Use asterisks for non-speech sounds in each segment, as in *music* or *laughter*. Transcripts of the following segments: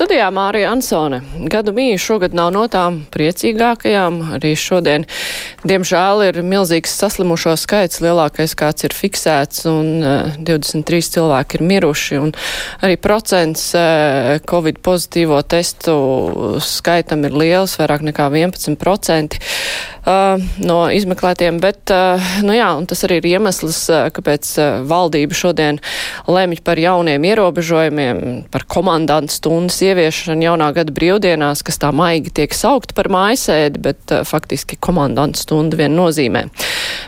Studijā Mārija Ansone. Gadu mīja šogad nav no tām priecīgākajām. Arī šodien, diemžēl, ir milzīgs saslimušo skaits, lielākais kāds ir fiksēts, un uh, 23 cilvēki ir miruši. Arī procents uh, Covid pozitīvo testu skaitam ir liels, vairāk nekā 11% uh, no izmeklētiem. Bet, uh, nu jā, tas arī ir iemesls, uh, kāpēc valdība šodien lemj par jauniem ierobežojumiem, par komandantu stundas ieviešanu jaunā gada brīvdienās, kas tā maigi tiek saukt par mājasēdi, bet faktiski komandantu stunda vien nozīmē.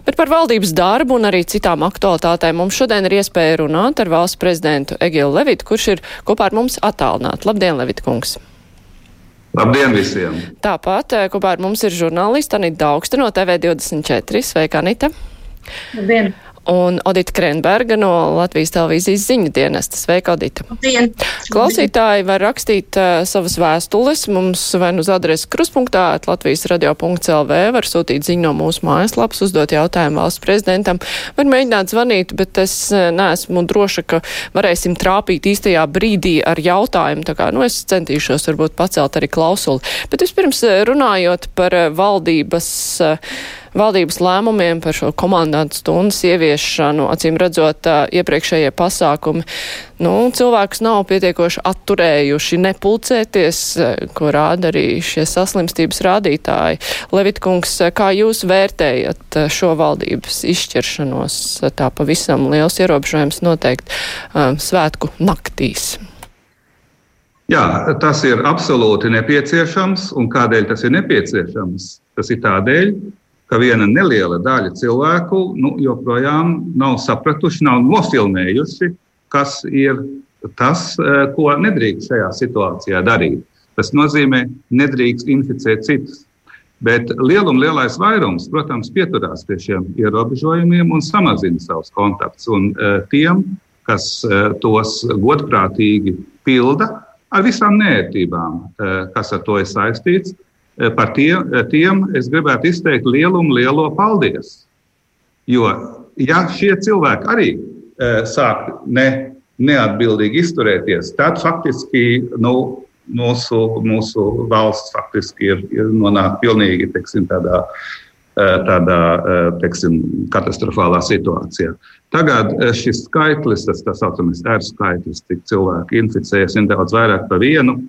Bet par valdības darbu un arī citām aktualitātēm mums šodien ir iespēja runāt ar valsts prezidentu Egilu Levitu, kurš ir kopā ar mums attālināti. Labdien, Levita kungs! Labdien visiem! Tāpat kopā ar mums ir žurnāliste Anita Daugsta no TV24. Sveika, Anita! Labdien! Un Odita Krenberga no Latvijas televīzijas ziņu dienesta. Sveika, Odita! Dien. Klausītāji var rakstīt uh, savas vēstules mums vai nu uz adresi kruspunktā, Latvijas radio.lv, var sūtīt ziņu no mūsu mājaslapas, uzdot jautājumu valsts prezidentam, var mēģināt zvanīt, bet es uh, neesmu droša, ka varēsim trāpīt īstajā brīdī ar jautājumu, tā kā, nu, es centīšos varbūt pacelt arī klausuli. Bet vispirms runājot par valdības uh, valdības lēmumiem par šo komandantu stundas ieviešanu, acīm redzot, iepriekšējie pasākumi, nu, cilvēkus nav pietiekoši atturējuši nepulcēties, ko rāda arī šie saslimstības rādītāji. Levitkungs, kā jūs vērtējat šo valdības izšķiršanos, tā pavisam liels ierobežojums noteikti um, svētku naktīs? Jā, tas ir absolūti nepieciešams. Un kādēļ tas ir nepieciešams? Tas ir tādēļ, ka viena neliela daļa cilvēku nu, joprojām nav sapratuši, nav nofilmējuši, kas ir tas, eh, ko nedrīkst šajā situācijā darīt. Tas nozīmē, nedrīkst inficēt citus. Bet lielum lielais vairums, protams, pieturās pie šiem ierobežojumiem un samazina savus kontaktus. Un uh, tiem, kas uh, tos godprātīgi pilda, ar visām nērtībām, kas ar to ir saistīts, par tiem, eh, tiem es gribētu izteikt lielu un lielo paldies. Jo, ja šie cilvēki arī e, sāk ne, neatbildīgi izturēties, tad faktiski nu, mūsu, mūsu valsts faktiski ir, ir nonākusi pilnīgi teiksim, tādā, tādā teiksim, katastrofālā situācijā. Tagad šis skaitlis, tas tā saucamais R skaitlis, cik cilvēki inficējas, ir daudz vairāk par vienu.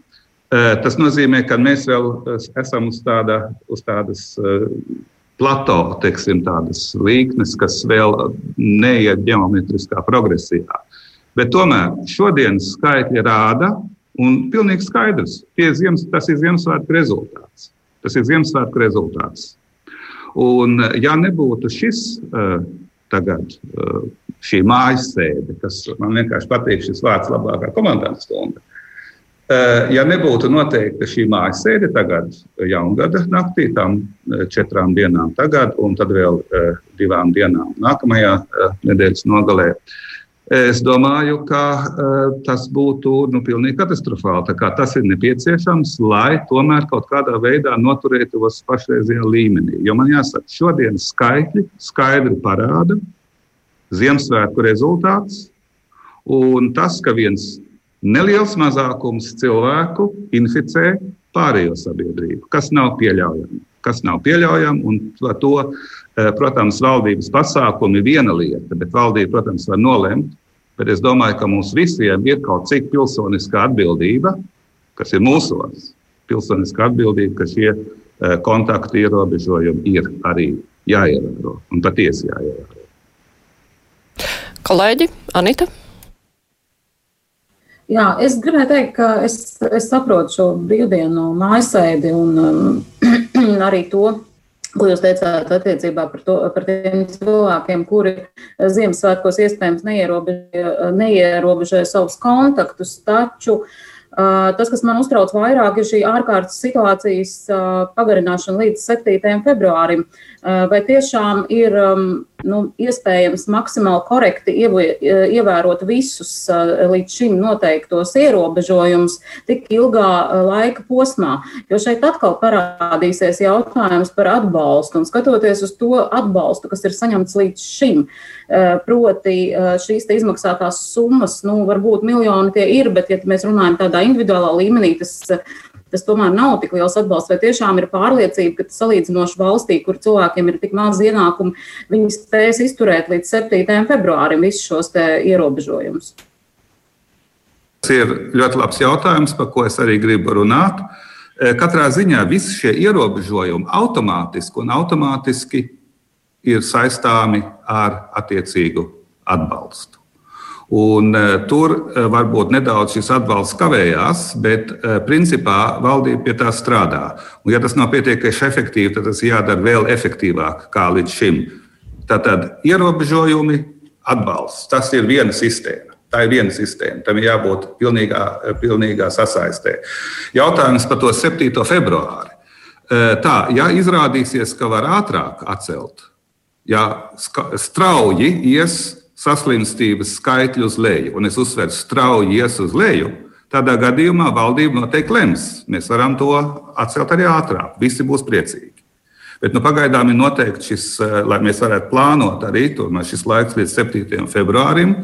Tas nozīmē, ka mēs vēl esam uz, tāda, uz tādas plato, teiksim, tādas līknes, kas vēl neiet geometriskā progresijā. Bet tomēr šodienas skaitļi rāda, un pilnīgi skaidrs, ziemas, tas ir Ziemassvētku rezultāts. Tas ir Ziemassvētku rezultāts. Un, ja nebūtu šis tagad, šī mājas sēde, kas man vienkārši patīk, šis vārds labākā komandas stunda, ja nebūtu noteikta šī mājas sēde tagad, jaungada naktī, tam eh, četrām dienām tagad, un tad vēl eh, divām dienām nākamajā nedēļas nogalē, es domāju, ka tas būtu nu, pilnīgi katastrofāli. Tas ir nepieciešams, lai tomēr kaut kādā veidā noturētos pašreizajā līmenī. Jo man jāsaka, šodienas skaitļi skaidri parāda Ziemassvētku rezultāts. Un tas, ka viens neliels mazākums cilvēku inficē pārējo sabiedrību, kas nav pieļaujami. Kas nav pieļaujami, un to, eh, protams, valdības pasākumi ir viena lieta, bet valdība, protams, var nolemt. Bet es domāju, ka mums visiem ir kaut cik pilsoniskā atbildība, kas ir mūsos. Pilsoniskā atbildība, ka šie eh, kontaktu ierobežojumi ir arī jāievēro un patiesi jāievēro. Kolēģi, Anita? Jā, es gribēju teikt, ka es, es saprotu šo brīvdienu mājasēdi un um, *clears throat* arī to, ko jūs teicāt attiecībā par, to, par tiem cilvēkiem, kuri Ziemassvētkos iespējams neierobežoja, neierobežoja savus kontaktus, taču Tas, kas man uztrauc vairāk, ir šī ārkārtas situācijas pagarināšana līdz 7. februārim. Vai tiešām ir nu, iespējams maksimāli korekti ievērot visus līdz šim noteiktos ierobežojumus tik ilgā laika posmā? Jo šeit atkal parādīsies jautājums par atbalstu un skatoties uz to atbalstu, kas ir saņemts līdz šim. Proti, šīs izmaksātās summas, nu, varbūt miljoni tie ir, bet, ja mēs runājam tādā individuālā līmenī tas, tas tomēr nav tik liels atbalsts. Vai tiešām ir pārliecība, ka salīdzinoši valstī, kur cilvēkiem ir tik maz ienākumu, viņi spēs izturēt līdz 7. februārim visus šos ierobežojumus? Tas ir ļoti labs jautājums, par ko es arī gribu runāt. E, katrā ziņā visi šie ierobežojumi automātiski un automātiski ir saistāmi ar attiecīgu atbalstu. Un, uh, tur uh, varbūt nedaudz šis atbalsts kavējās, bet uh, principā valdība pie tā strādā. Un, ja tas nav pietiekami efektīvi, tad tas jādara vēl efektīvāk kā līdz šim. Tātad ierobežojumi, atbalsts. Tas ir viena sistēma. Tā ir viena sistēma. Tam ir jābūt pilnīgā, pilnīgā sasaistē. Jautājums par to 7. februāri. Tā, ja izrādīsies, ka var ātrāk atcelt, ja strauji ies saslimstības skaitļi uz leju, un es uzsveru, strauji ies uz leju, tādā gadījumā valdība noteikti lems. Mēs varam to atcelt arī ātrāk. Visi būs priecīgi. Bet nu, pagaidām ir noteikti šis, eh, lai mēs varētu plānot arī tomēr šis laiks līdz 7. februārim.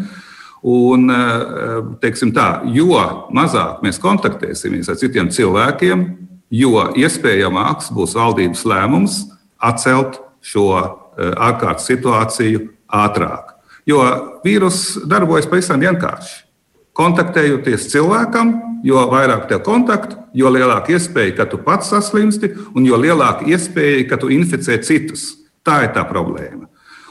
Un, eh, teiksim tā, jo mazāk mēs kontaktēsimies ar citiem cilvēkiem, jo iespējamāks būs valdības lēmums atcelt šo eh, ārkārtas situāciju ātrāk. Jo vīruss darbojas pavisam vienkārši. Kontaktējoties cilvēkam, jo vairāk tev kontaktu, jo lielāka iespēja, ka tu pats saslimsti, un jo lielāka iespēja, ka tu inficē citus. Tā ir tā problēma.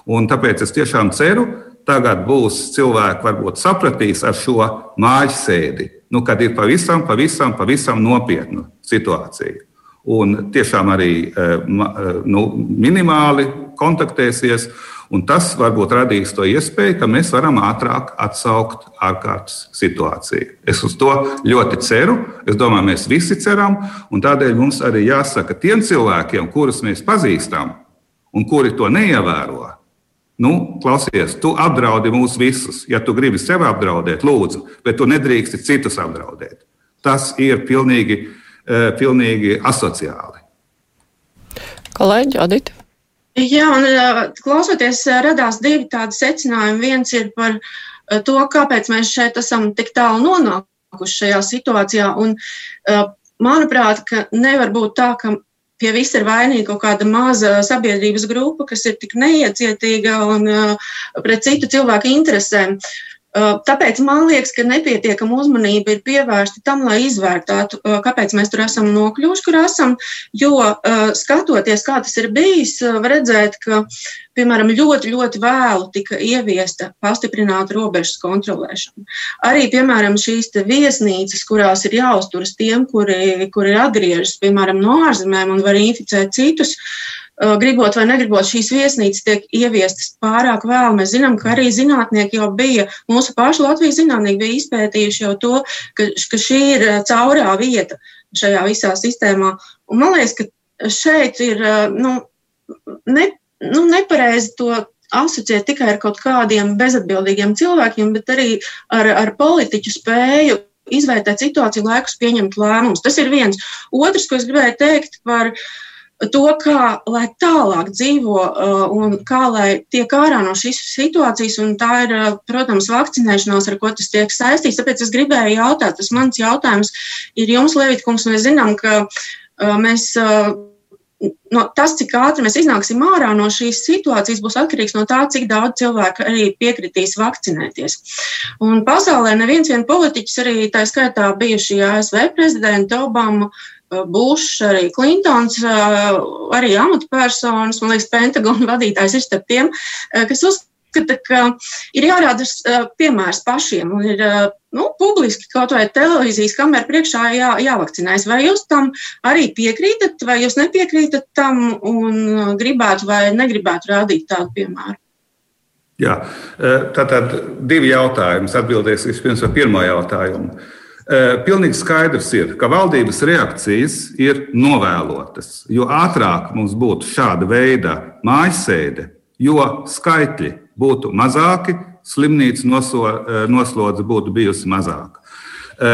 Un tāpēc es tiešām ceru, tagad būs cilvēki, varbūt sapratīs ar šo mājasēdi, nu, kad ir pavisam, pavisam, pavisam nopietna situācija. Un tiešām arī eh, eh, nu, minimāli kontaktēsies. Un tas varbūt radīs to iespēju, ka mēs varam ātrāk atsaukt ārkārtas situāciju. Es uz to ļoti ceru. Es domāju, mēs visi ceram. Tādēļ mums arī jāsaka tiem cilvēkiem, kurus mēs pazīstam un kuri to neievēro. Nu, klausies, tu apdraudi mūs visus. Ja tu gribi sevi apdraudēt, lūdzu, bet tu nedrīksti citus apdraudēt. Tas ir pilnīgi, eh, pilnīgi asociāli. Kolēģi, Adita. Jā, un klausoties, radās divi tādi secinājumi. Viens ir par to, kāpēc mēs šeit esam tik tālu nonākuši šajā situācijā. Un, manuprāt, ka nevar būt tā, ka pie visa ir vainīga kaut kāda maza sabiedrības grupa, kas ir tik neiecietīga un pret citu cilvēku interesēm. Tāpēc man liekas, ka nepietiekama uzmanība ir pievērsta tam, lai izvērtētu, kāpēc mēs tur esam nokļuvuši, kur esam. Jo skatoties, kā tas ir bijis, var redzēt, ka, piemēram, ļoti, ļoti vēlu tika ieviesta pastiprināta robežas kontrolēšana. Arī, piemēram, šīs viesnīcas, kurās ir jāuzturas tiem, kuri, kuri atgriežas, piemēram, no ārzemēm un var inficēt citus, uh, Uh, gribot vai negribot, šīs viesnīcas tiek ieviestas pārāk vēl. Mēs zinām, ka arī zinātnieki jau bija, mūsu pašu Latvijas zinātnieki bija izpētījuši jau to, ka, ka šī ir uh, caurā vieta šajā visā sistēmā. Un man liekas, ka šeit ir uh, nu, ne, nu, nepareizi to asociēt tikai ar kaut kādiem bezatbildīgiem cilvēkiem, bet arī ar, ar politiķu spēju izvērtēt situāciju, laikus pieņemt lēmumus. Tas ir viens. Otrs, ko es gribēju teikt par uh, to, kā lai tālāk dzīvo uh, un kā lai tiek ārā no šīs situācijas. Un tā ir, uh, protams, vakcinēšanās, ar ko tas tiek saistīts. Tāpēc es gribēju jautāt, tas mans jautājums ir jums, Levitkungs, mēs zinām, ka uh, mēs. No, tas, cik ātri mēs iznāksim ārā no šīs situācijas, būs atkarīgs no tā, cik daudz cilvēku arī piekritīs vakcinēties. Un pasaulē neviens vien politiķis, arī tā skaitā bijušie ASV prezidenti Obama, uh, Bušs, arī Klintons, arī amatpersonas, man liekas, Pentagona *laughs* vadītājs ir starp tiem, kas uzskata, ka ir jārāda piemērs pašiem un ir nu, publiski kaut vai televīzijas kamerā priekšā jā, jāvakcinējas. Vai jūs tam arī piekrītat, vai jūs nepiekrītat tam un gribētu vai negribētu rādīt tādu piemēru? Jā, tātad divi jautājumi. Atbildēsim vispirms par pirmo jautājumu. Pilnīgi skaidrs ir, ka valdības reakcijas ir novēlotas. Jo ātrāk mums būtu šāda veida mājasēde, jo skaitļi būtu mazāki, slimnīcas noslodze būtu bijusi mazāka.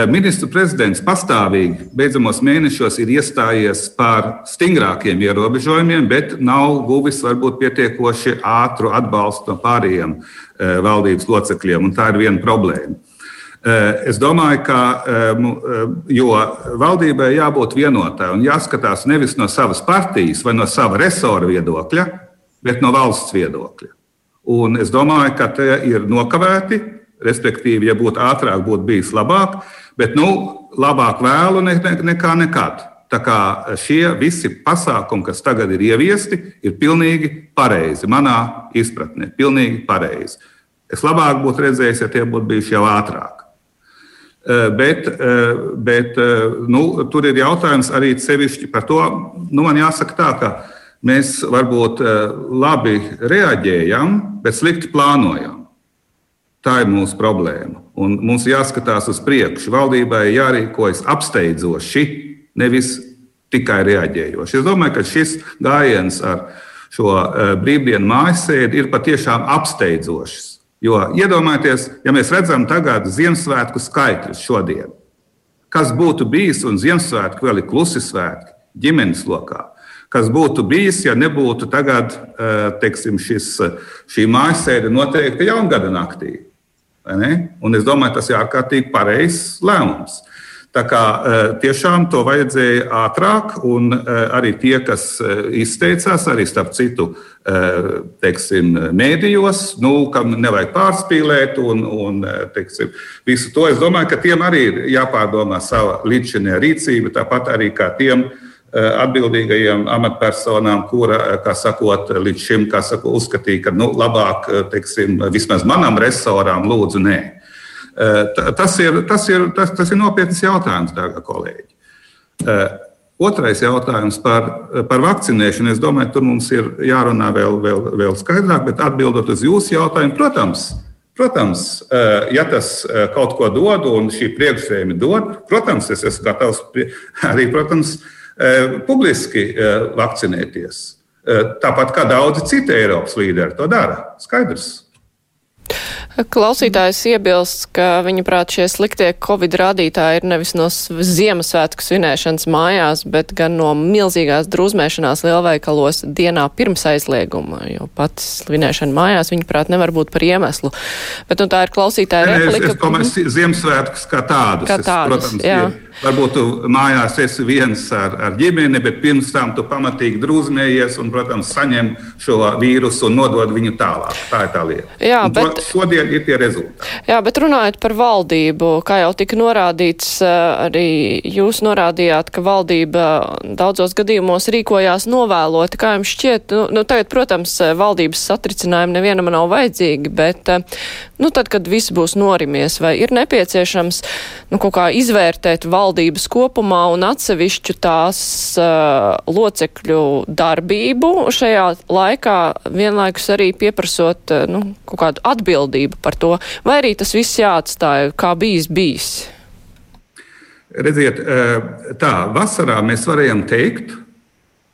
Ministru prezidents pastāvīgi beidzamos mēnešos ir iestājies par stingrākiem ierobežojumiem, bet nav guvis varbūt pietiekoši ātru atbalstu no pārējiem valdības locekļiem, un tā ir viena problēma. Eh, es domāju, ka eh, eh, valdībai jābūt vienotai un jāskatās nevis no savas partijas vai no sava resora viedokļa, bet no valsts viedokļa. Un es domāju, ka tie ir nokavēti, respektīvi, ja būtu ātrāk, būtu bijis labāk, bet nu, labāk vēlu nekā nekad. Tā kā šie visi pasākumi, kas tagad ir ieviesti, ir pilnīgi pareizi. Manā izpratnē, pilnīgi pareizi. Es labāk būtu redzējis, ja tie būtu bijuši jau ātrāk. Eh, bet, eh, bet eh, nu, tur ir jautājums arī sevišķi par to, nu, man jāsaka tā, ka mēs varbūt labi reaģējam, bet slikti plānojam. Tā ir mūsu problēma. Un mums jāskatās uz priekšu. Valdībai jārīkojas apsteidzoši, nevis tikai reaģējoši. Es domāju, ka šis gājiens ar šo brīvdienu mājasēdi ir patiešām apsteidzošs. Jo iedomājieties, ja mēs redzam tagad Ziemassvētku skaitļus šodien, kas būtu bijis, un Ziemassvētku vēl ir klusi svētki ģimenes lokā. Kas būtu bijis, ja nebūtu tagad eh, teiksim, šis, šī mājasēde noteikta jaungada naktī? Un es domāju, tas ir ārkārtīgi pareizs lēmums. Tā kā e, tiešām to vajadzēja ātrāk, un e, arī tie, kas e, izteicās, arī starp citu, teiksim, mēdījos, nu, kam nevajag pārspīlēt, un, un teiksim, visu to es domāju, ka tiem arī ir jāpārdomā sava līdzinājuma rīcība, tāpat arī kā tiem atbildīgajiem amatpersonām, kura, kā sakot, līdz šim saku, uzskatīja, ka nu, labāk, teiksim, vismaz manam resoram, lūdzu, nē. Tas ir, tas ir, tas, tas ir nopietns jautājums, dārgā kolēģi. Otrais jautājums par, par vakcinēšanu. Es domāju, tur mums ir jārunā vēl, vēl, vēl skaidrāk, bet atbildot uz jūsu jautājumu, protams, protams, ja tas kaut ko dod un šī priekšsēma dod, protams, es esmu gatavs *laughs* arī protams, publiski vakcinēties. Tāpat kā daudzi citi Eiropas līderi to dara. Skaidrs. Klausītājs iebilst, ka viņa prāt šie sliktie Covid rādītāji ir nevis no Ziemassvētku svinēšanas mājās, bet gan no milzīgās drūzmēšanās lielveikalos dienā pirms aizlieguma, jo pats svinēšana mājās viņa prāt nevar būt par iemeslu. Bet nu, tā ir klausītāja replika. Es, es domāju, Ziemassvētkus kā tādus. Kā tādus, es, protams, jā. Ir Varbūt tu mājās esi viens ar, ar ģimeni, bet pirms tam tu pamatīgi drūzmējies un, protams, saņem šo vīrusu un nodod viņu tālāk. Tā ir tā lieta. Jā, un bet, šodien ir tie rezultāti. Jā, bet runājot par valdību, kā jau tika norādīts, arī jūs norādījāt, ka valdība daudzos gadījumos rīkojās novēloti. Kā jums šķiet, nu, nu tagad, protams, valdības satricinājumi nevienam nav vajadzīgi, bet, nu, tad, kad viss būs norimies, vai ir nepieciešams, nu, kaut kā izvērtēt valdības kopumā un atsevišķu tās uh, locekļu darbību šajā laikā, vienlaikus arī pieprasot uh, nu, kaut kādu atbildību par to, vai arī tas viss jāatstāja kā bijis bijis. Redziet, tā vasarā mēs varējām teikt,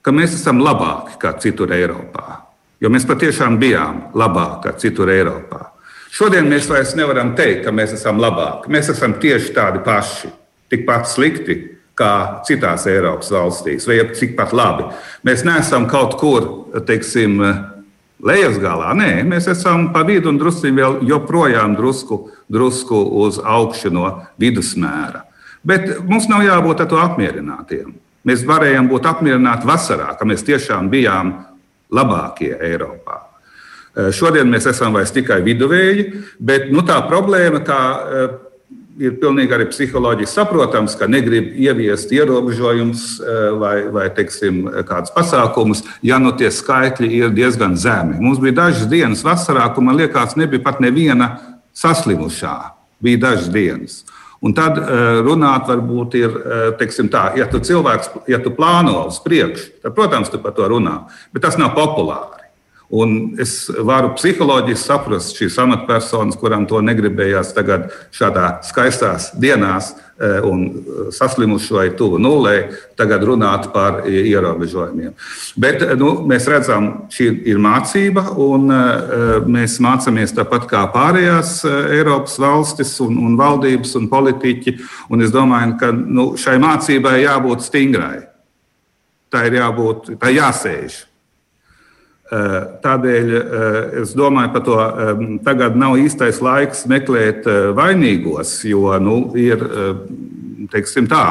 ka mēs esam labāki kā citur Eiropā. Jo mēs patiešām bijām labāki kā citur Eiropā. Šodien mēs vairs nevaram teikt, ka mēs esam labāki. Mēs esam tieši tādi paši tikpat slikti kā citās Eiropas valstīs, vai tikpat labi. Mēs neesam kaut kur, teiksim, lejas galā. Nē, mēs esam pa vidu un drusku vēl joprojām drusku, drusku uz augšu no vidusmēra. Bet mums nav jābūt ar to apmierinātiem. Mēs varējām būt apmierināti vasarā, ka mēs tiešām bijām labākie Eiropā. Šodien mēs esam vairs tikai viduvēji, bet nu, tā problēma, kā ir pilnīgi arī psiholoģiski saprotams, ka negrib ieviest ierobežojumus eh, vai, vai teiksim, kādus pasākumus, ja nu tie skaitļi ir diezgan zemi. Mums bija dažas dienas vasarā, kur man liekas, nebija pat neviena saslimušā. Bija dažas dienas. Un tad eh, runāt, varbūt, ir, eh, teiksim, tā, ja tu cilvēks, ja tu plāno uz priekšu, tad, protams, tu par to runā, bet tas nav populāri. Un es varu psiholoģiski saprast šīs amatpersonas, kurām to negribējās tagad šādā skaistās dienās eh, un saslimuši vai tuvu nulē, tagad runāt par ierobežojumiem. Bet nu, mēs redzam, šī ir mācība, un eh, mēs mācāmies tāpat kā pārējās eh, Eiropas valstis un, un valdības un politiķi. Un es domāju, ka nu, šai mācībai jābūt stingrai. Tā ir jābūt, tā jāsēž. Eh, tādēļ eh, es domāju, ka eh, tagad nav īstais laiks meklēt vainīgos, jo nu, ir, teiksim, tā,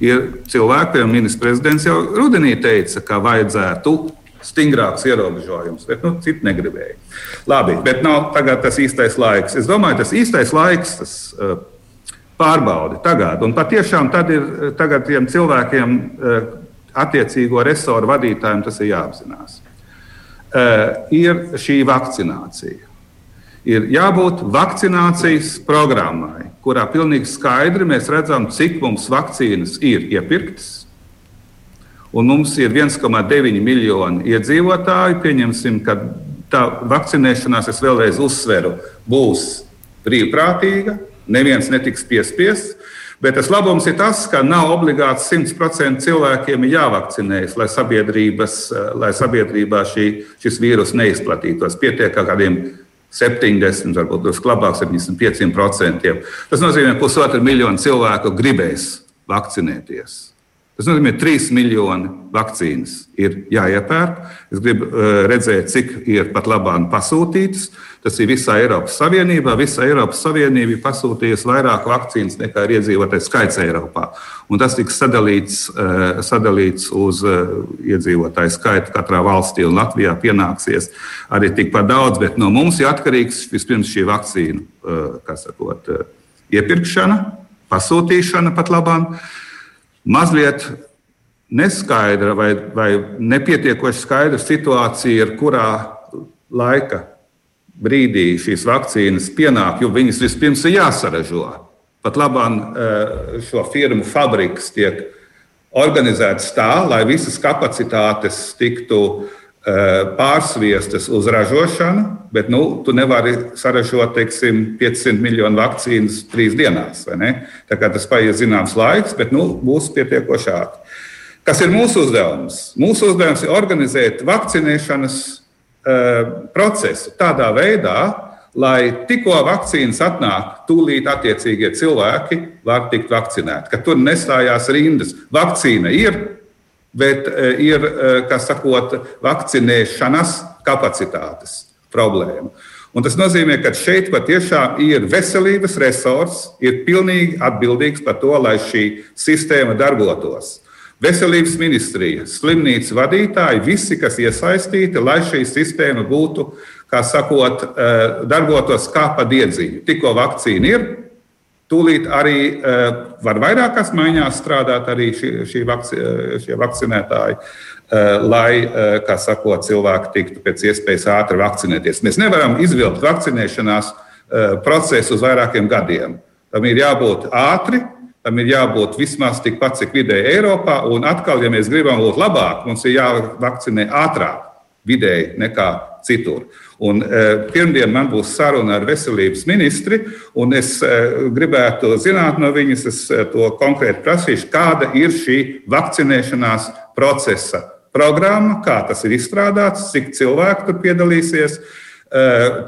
ir cilvēki, piemēram, ministrs prezidents jau rudenī teica, ka vajadzētu stingrāks ierobežojums, bet nu, citi negribēja. Labi, bet nav tagad tas īstais laiks. Es domāju, tas īstais laiks, tas pārbaudi tagad, un patiešām tad ir tagad tiem cilvēkiem, attiecīgo resoru vadītājiem, tas ir jāapzinās. Eh, ir šī vakcinācija. Ir jābūt vakcinācijas programmai, kurā pilnīgi skaidri mēs redzam, cik mums vakcīnas ir iepirktas. Un mums ir 1,9 miljoni iedzīvotāji. Pieņemsim, ka tā vakcinēšanās, es vēlreiz uzsveru, būs brīvprātīga. Neviens netiks piespiests. Bet tas labums ir tas, ka nav obligāti 100% cilvēkiem jāvakcinējas, lai, lai sabiedrībā šī, šis vīrus neizplatītos. Pietiek ar kādiem 70, varbūt drusku labāk, 75%. Tas nozīmē, ka pusotru miljonu cilvēku gribēs vakcinēties. Tas nozīmē, ka 3 miljoni vakcīnas ir jāiepērk. Es gribu uh, redzēt, cik ir pat labāk pasūtītas. Tas ir visā Eiropas Savienībā. Visa Eiropas Savienība ir pasūtījusi vairāk vakcīnas nekā ir iedzīvotāju skaits Eiropā. Un tas tiks sadalīts, uh, sadalīts uz uh, iedzīvotāju skaitu katrā valstī. Latvijā pienāksies arī tikpat daudz, bet no mums ir atkarīgs vispirms šī vakcīnu sakot, iepirkšana, pasūtīšana pat labāk mazliet neskaidra vai, vai nepietiekoši skaidra situācija, ar kurā laika brīdī šīs vakcīnas pienāk, jo viņas vispirms ir jāsaražo. Pat labāk eh, šo firmu fabriks tiek organizēts tā, lai visas kapacitātes tiktu uh, pārsviestas uz ražošanu, bet nu, tu nevari saražot teiksim, 500 miljonu vakcīnas trīs dienās. Tas paies zināms laiks, bet nu, būs pietiekoši ātri. Kas ir mūsu uzdevums? Mūsu uzdevums ir organizēt vakcinēšanas uh, procesu tādā veidā, lai tikko vakcīnas atnāk, tūlīt attiecīgie cilvēki var tikt vakcinēti. Ka tur nestājās rindas. Vakcīna ir, bet e, ir, e, kā sakot, vakcinēšanas kapacitātes problēma. Un tas nozīmē, ka šeit patiešām ir veselības resurs, ir pilnīgi atbildīgs par to, lai šī sistēma darbotos. Veselības ministrija, slimnīcas vadītāji, visi, kas iesaistīti, lai šī sistēma būtu, kā sakot, e, darbotos kā pa diedziņu. Tikko vakcīna ir, Tūlīt arī uh, var vairākās maiņās strādāt arī šie, šie, vakci, eh, šie vakcinētāji, uh, lai, kā sakot, cilvēki tiktu pēc iespējas ātri vakcinēties. Mēs nevaram izvilkt vakcinēšanās procesu uz vairākiem gadiem. Tam ir jābūt ātri, tam ir jābūt vismaz tikpat, cik vidēji Eiropā. Un atkal, ja mēs gribam būt labāk, mums ir jāvakcinē ātrāk vidēji nekā citur. Un, e, pirmdien man būs saruna ar veselības ministri, un es e, gribētu zināt no viņas, es e, to konkrēti prasīšu, kāda ir šī vakcinēšanās procesa programma, kā tas ir izstrādāts, cik cilvēku tur piedalīsies,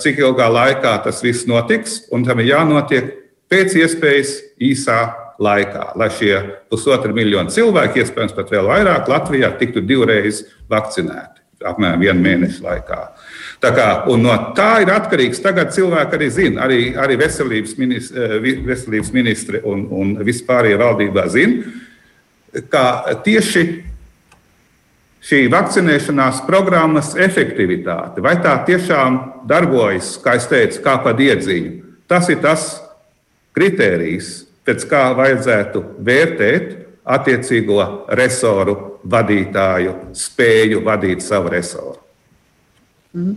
cik ilgā laikā tas viss notiks, un tam ir jānotiek pēc iespējas īsā laikā, lai šie pusotri miljoni cilvēki, iespējams pat vēl vairāk, Latvijā tiktu divreiz vakcinēti apmēram vienu mēnešu laikā. Tā kā, no tā ir atkarīgs. Tagad cilvēki arī zina, arī, arī veselības, ministri, eh, veselības ministri un, un vispārējie valdībā zina, ka tieši šī vakcinēšanās programmas efektivitāte, vai tā tiešām darbojas, kā es teicu, kā pa diedziņu, tas ir tas kritērijs, pēc kā vajadzētu vērtēt attiecīgo resoru vadītāju spēju vadīt savu resoru. Mm.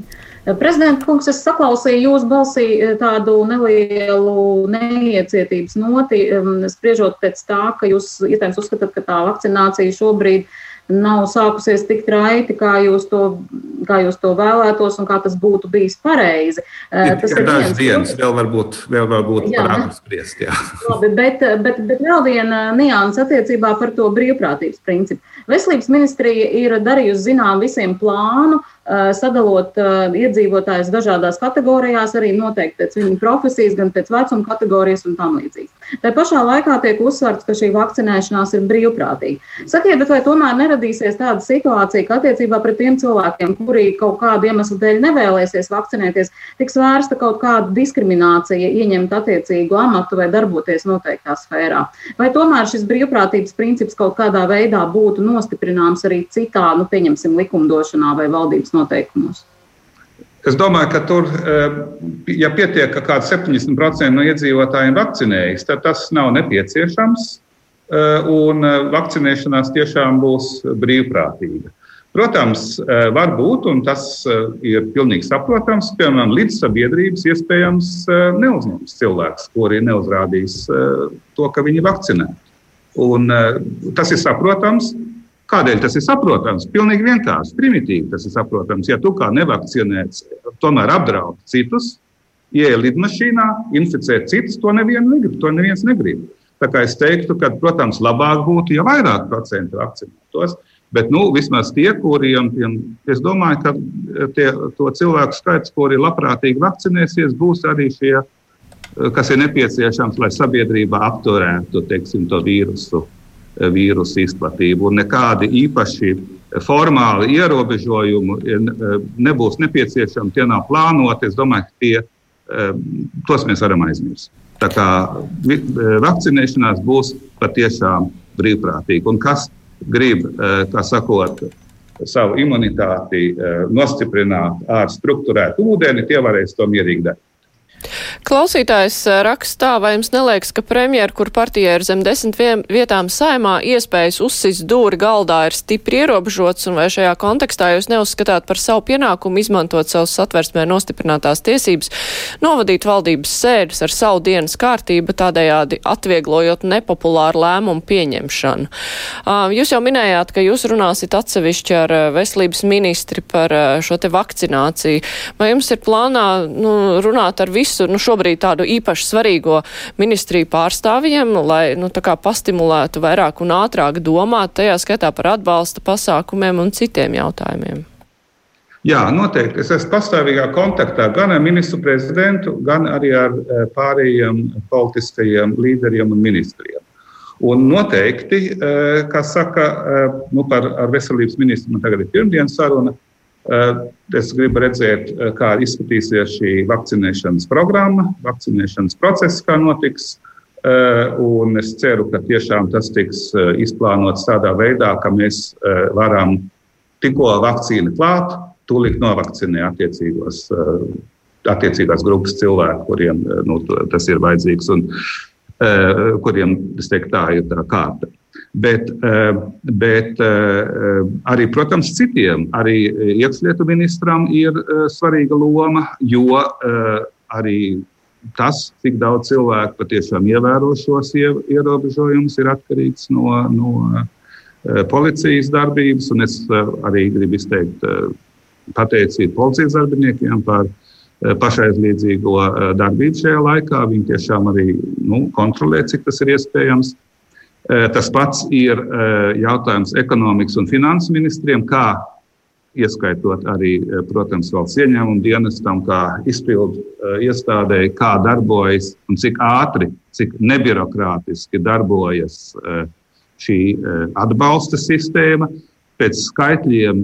Prezidenta kungs, es saklausīju jūsu balsī eh, tādu nelielu neiecietības noti, spriežot pēc tā, ka jūs iespējams uzskatāt, ka tā vakcinācija šobrīd nav sākusies tik raiti, kā jūs to kā jūs to vēlētos un kā tas būtu bijis pareizi. Tas ir dažas dienas, vēl varbūt, vēl varbūt jā, par apspriest. Jā. Labi, bet, bet, bet vēl viena nianses attiecībā par to brīvprātības principu. Veselības ministrija ir darījusi zinām visiem plānu, sadalot iedzīvotājus dažādās kategorijās, arī noteikti pēc viņu profesijas, gan pēc vecuma kategorijas un tam līdzīgi. Tā pašā laikā tiek uzsverts, ka šī vakcinēšanās ir brīvprātīga. Sakiet, bet vai tomēr neradīsies tāda situācija, ka attiecībā pret tiem cilvēkiem, kuri kaut kādu iemeslu dēļ nevēlēsies vakcinēties, tiks vērsta kaut kāda diskriminācija, ieņemt attiecīgu amatu vai darboties noteiktā sfērā? Vai tomēr šis brīvprātības princips kaut kādā veidā būtu nostiprināms arī citā, nu, pieņemsim, likumdošanā vai valdības noteikumos? Es domāju, ka tur, eh, ja pietiek, ka kāds 70% no iedzīvotājiem vakcinējas, tad tas nav nepieciešams. Eh, un eh, vakcinēšanās tiešām būs brīvprātīga. Protams, var būt, un tas ir pilnīgi saprotams, piemēram, līdz sabiedrības iespējams neuzņems cilvēks, kuri neuzrādīs to, ka viņi vakcinē. Un, tas ir saprotams. Kādēļ tas ir saprotams? Pilnīgi vienkārši, primitīvi tas ir saprotams. Ja tu kā nevakcinēts, tomēr apdraud citus, ieej lidmašīnā, inficē citus, to neviens negrib. To neviens negrib. Tā kā es teiktu, ka, protams, labāk būtu, ja vairāk procentu vakcinētos. Bet nu, vismaz tie, kuriem, es domāju, ka tie, to cilvēku skaits, kuri labprātīgi vakcinēsies, būs arī šie, kas ir nepieciešams, lai sabiedrībā apturētu teiksim, to vīrusu vīrusu izplatību. Un nekādi īpaši formāli ierobežojumi nebūs nepieciešami, tie nav plānoti. Es domāju, ka tie, tos mēs varam aizmirst. Tā kā vakcinēšanās būs patiešām brīvprātīga. Un kas grib, kā sakot, savu imunitāti nostiprināt ar struktūrētu ūdeni, tie varēs to mierīgi darīt. Klausītājs eh, rakstā, vai jums neliekas, ka premjera, kur partija ir zem desmit vietām saimā, iespējas uzsist dūri galdā ir stipri ierobežots, un vai šajā kontekstā jūs neuzskatāt par savu pienākumu izmantot savus satversmē nostiprinātās tiesības, novadīt valdības sēdes ar savu dienas kārtību, tādējādi atvieglojot nepopulāru lēmumu pieņemšanu? Jūs jau minējāt, ka jūs runāsit atsevišķi ar veselības ministri par šo te vakcināciju. Vai jums ir plānā nu, runāt ar visu? Nu, šobrīd tādu īpaši svarīgo ministriju pārstāvjiem, lai nu, pastimulētu vairāk un ātrāk domāt, tajā skaitā par atbalsta pasākumiem un citiem jautājumiem? Jā, noteikti. Es esmu pastāvīgā kontaktā gan ar ministru prezidentu, gan arī ar eh, pārējiem politiskajiem līderiem un ministriem. Un noteikti, eh, kā saka, eh, nu, par veselības ministru man tagad ir pirmdienas saruna, es gribu redzēt, eh, kā izskatīsies šī vakcinēšanas programma, vakcinēšanas process, kā notiks. Eh, un es ceru, ka tiešām tas tiks izplānots tādā veidā, ka mēs varam tikko vakcīnu klāt, tūlīt novakcinēt attiecīgos, attiecīgās grupas cilvēku, kuriem nu, tas ir vajadzīgs un kuriem teiktu, tā ir tā kārta. Bet, eh, bet eh, arī, protams, citiem, arī iekšlietu ministram ir eh, svarīga loma, jo arī tas, cik daudz cilvēku patiešām ievēro šos ierobežojumus, ir atkarīgs no, no policijas darbības. Un es arī gribu izteikt pateicību policijas darbiniekiem par pašaizliedzīgo darbību šajā laikā. Viņi tiešām arī nu, kontrolē, cik tas ir iespējams. Eh, tas pats ir eh, jautājums ekonomikas un finanses ministriem, kā ieskaitot arī, eh, protams, valsts ieņēmumu dienestam, kā izpildu iestādēji, kā darbojas un cik ātri, cik nebirokrātiski darbojas šī atbalsta sistēma. Pēc skaitļiem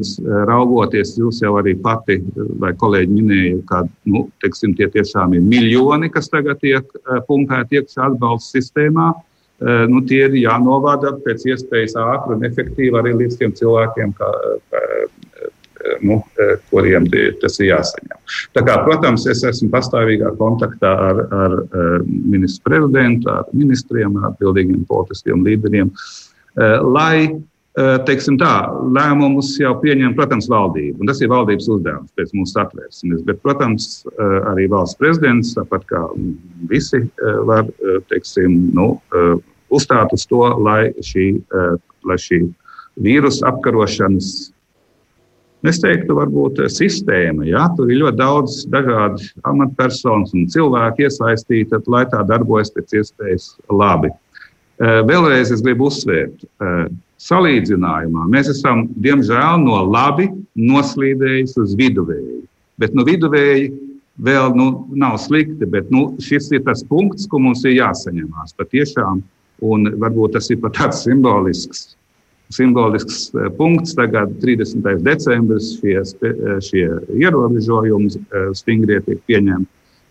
raugoties, jūs jau arī pati vai kolēģi minēja, ka nu, teiksim, tie tiešām ir miljoni, kas tagad tiek pumpēti iekšā atbalsta sistēmā. Uh, nu, tie ir jānovada pēc iespējas ātri un efektīvi arī līdz tiem cilvēkiem, kā, eh, nu, eh, kuriem tas ir jāsaņem. Kā, protams, es esmu pastāvīgā kontaktā ar, ar ministru prezidentu, ar ministriem, ar atbildīgiem politiskiem līderiem, lai teiksim tā, lēmumus jau pieņem, protams, valdība. Un tas ir valdības uzdevums pēc mūsu satvērsmes. Bet, protams, arī valsts prezidents, tāpat kā visi var, teiksim, nu, uzstāt uz to, lai šī, eh, lai šī vīrusu apkarošanas Es teiktu, varbūt sistēma. Ja? Tur ir ļoti daudz dažādu amatpersonas un cilvēku iesaistīti, lai tā darbojas pēc iespējas labi. Vēlreiz es gribu uzsvērt, salīdzinājumā mēs esam, diemžēl, no labi noslīdējuši uz viduvēju. Bet no viduvēji vēl nu, nav slikti, bet nu, šis ir tas punkts, ko mums ir jāsaņemās patiešām. Un varbūt tas ir pat tāds simbolisks simbolisks eh, punkts. Tagad, 30. decembris, šie, eh, šie ierobežojumi eh, stingrie tiek pieņemti.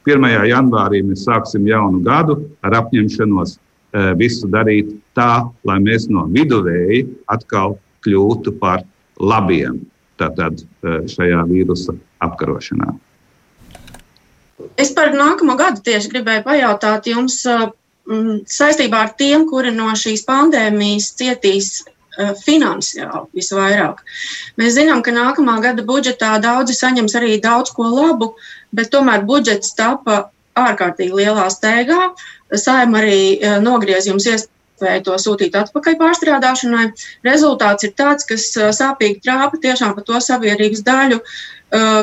1. janvārī mēs sāksim jaunu gadu ar apņemšanos visu darīt tā, lai mēs no viduvēji atkal kļūtu par labiem tātad, šajā vīrusa apkarošanā. Es par nākamo gadu tieši gribēju pajautāt jums saistībā ar tiem, kuri no šīs pandēmijas cietīs Eh, finansiāli visvairāk. Mēs zinām, ka nākamā gada budžetā daudzi saņems arī daudz ko labu, bet tomēr budžets tapa ārkārtīgi lielā steigā. Saima arī eh, nogriez jums iespēju to sūtīt atpakaļ pārstrādāšanai. Rezultāts ir tāds, kas eh, sāpīgi trāpa tiešām par to sabiedrības daļu,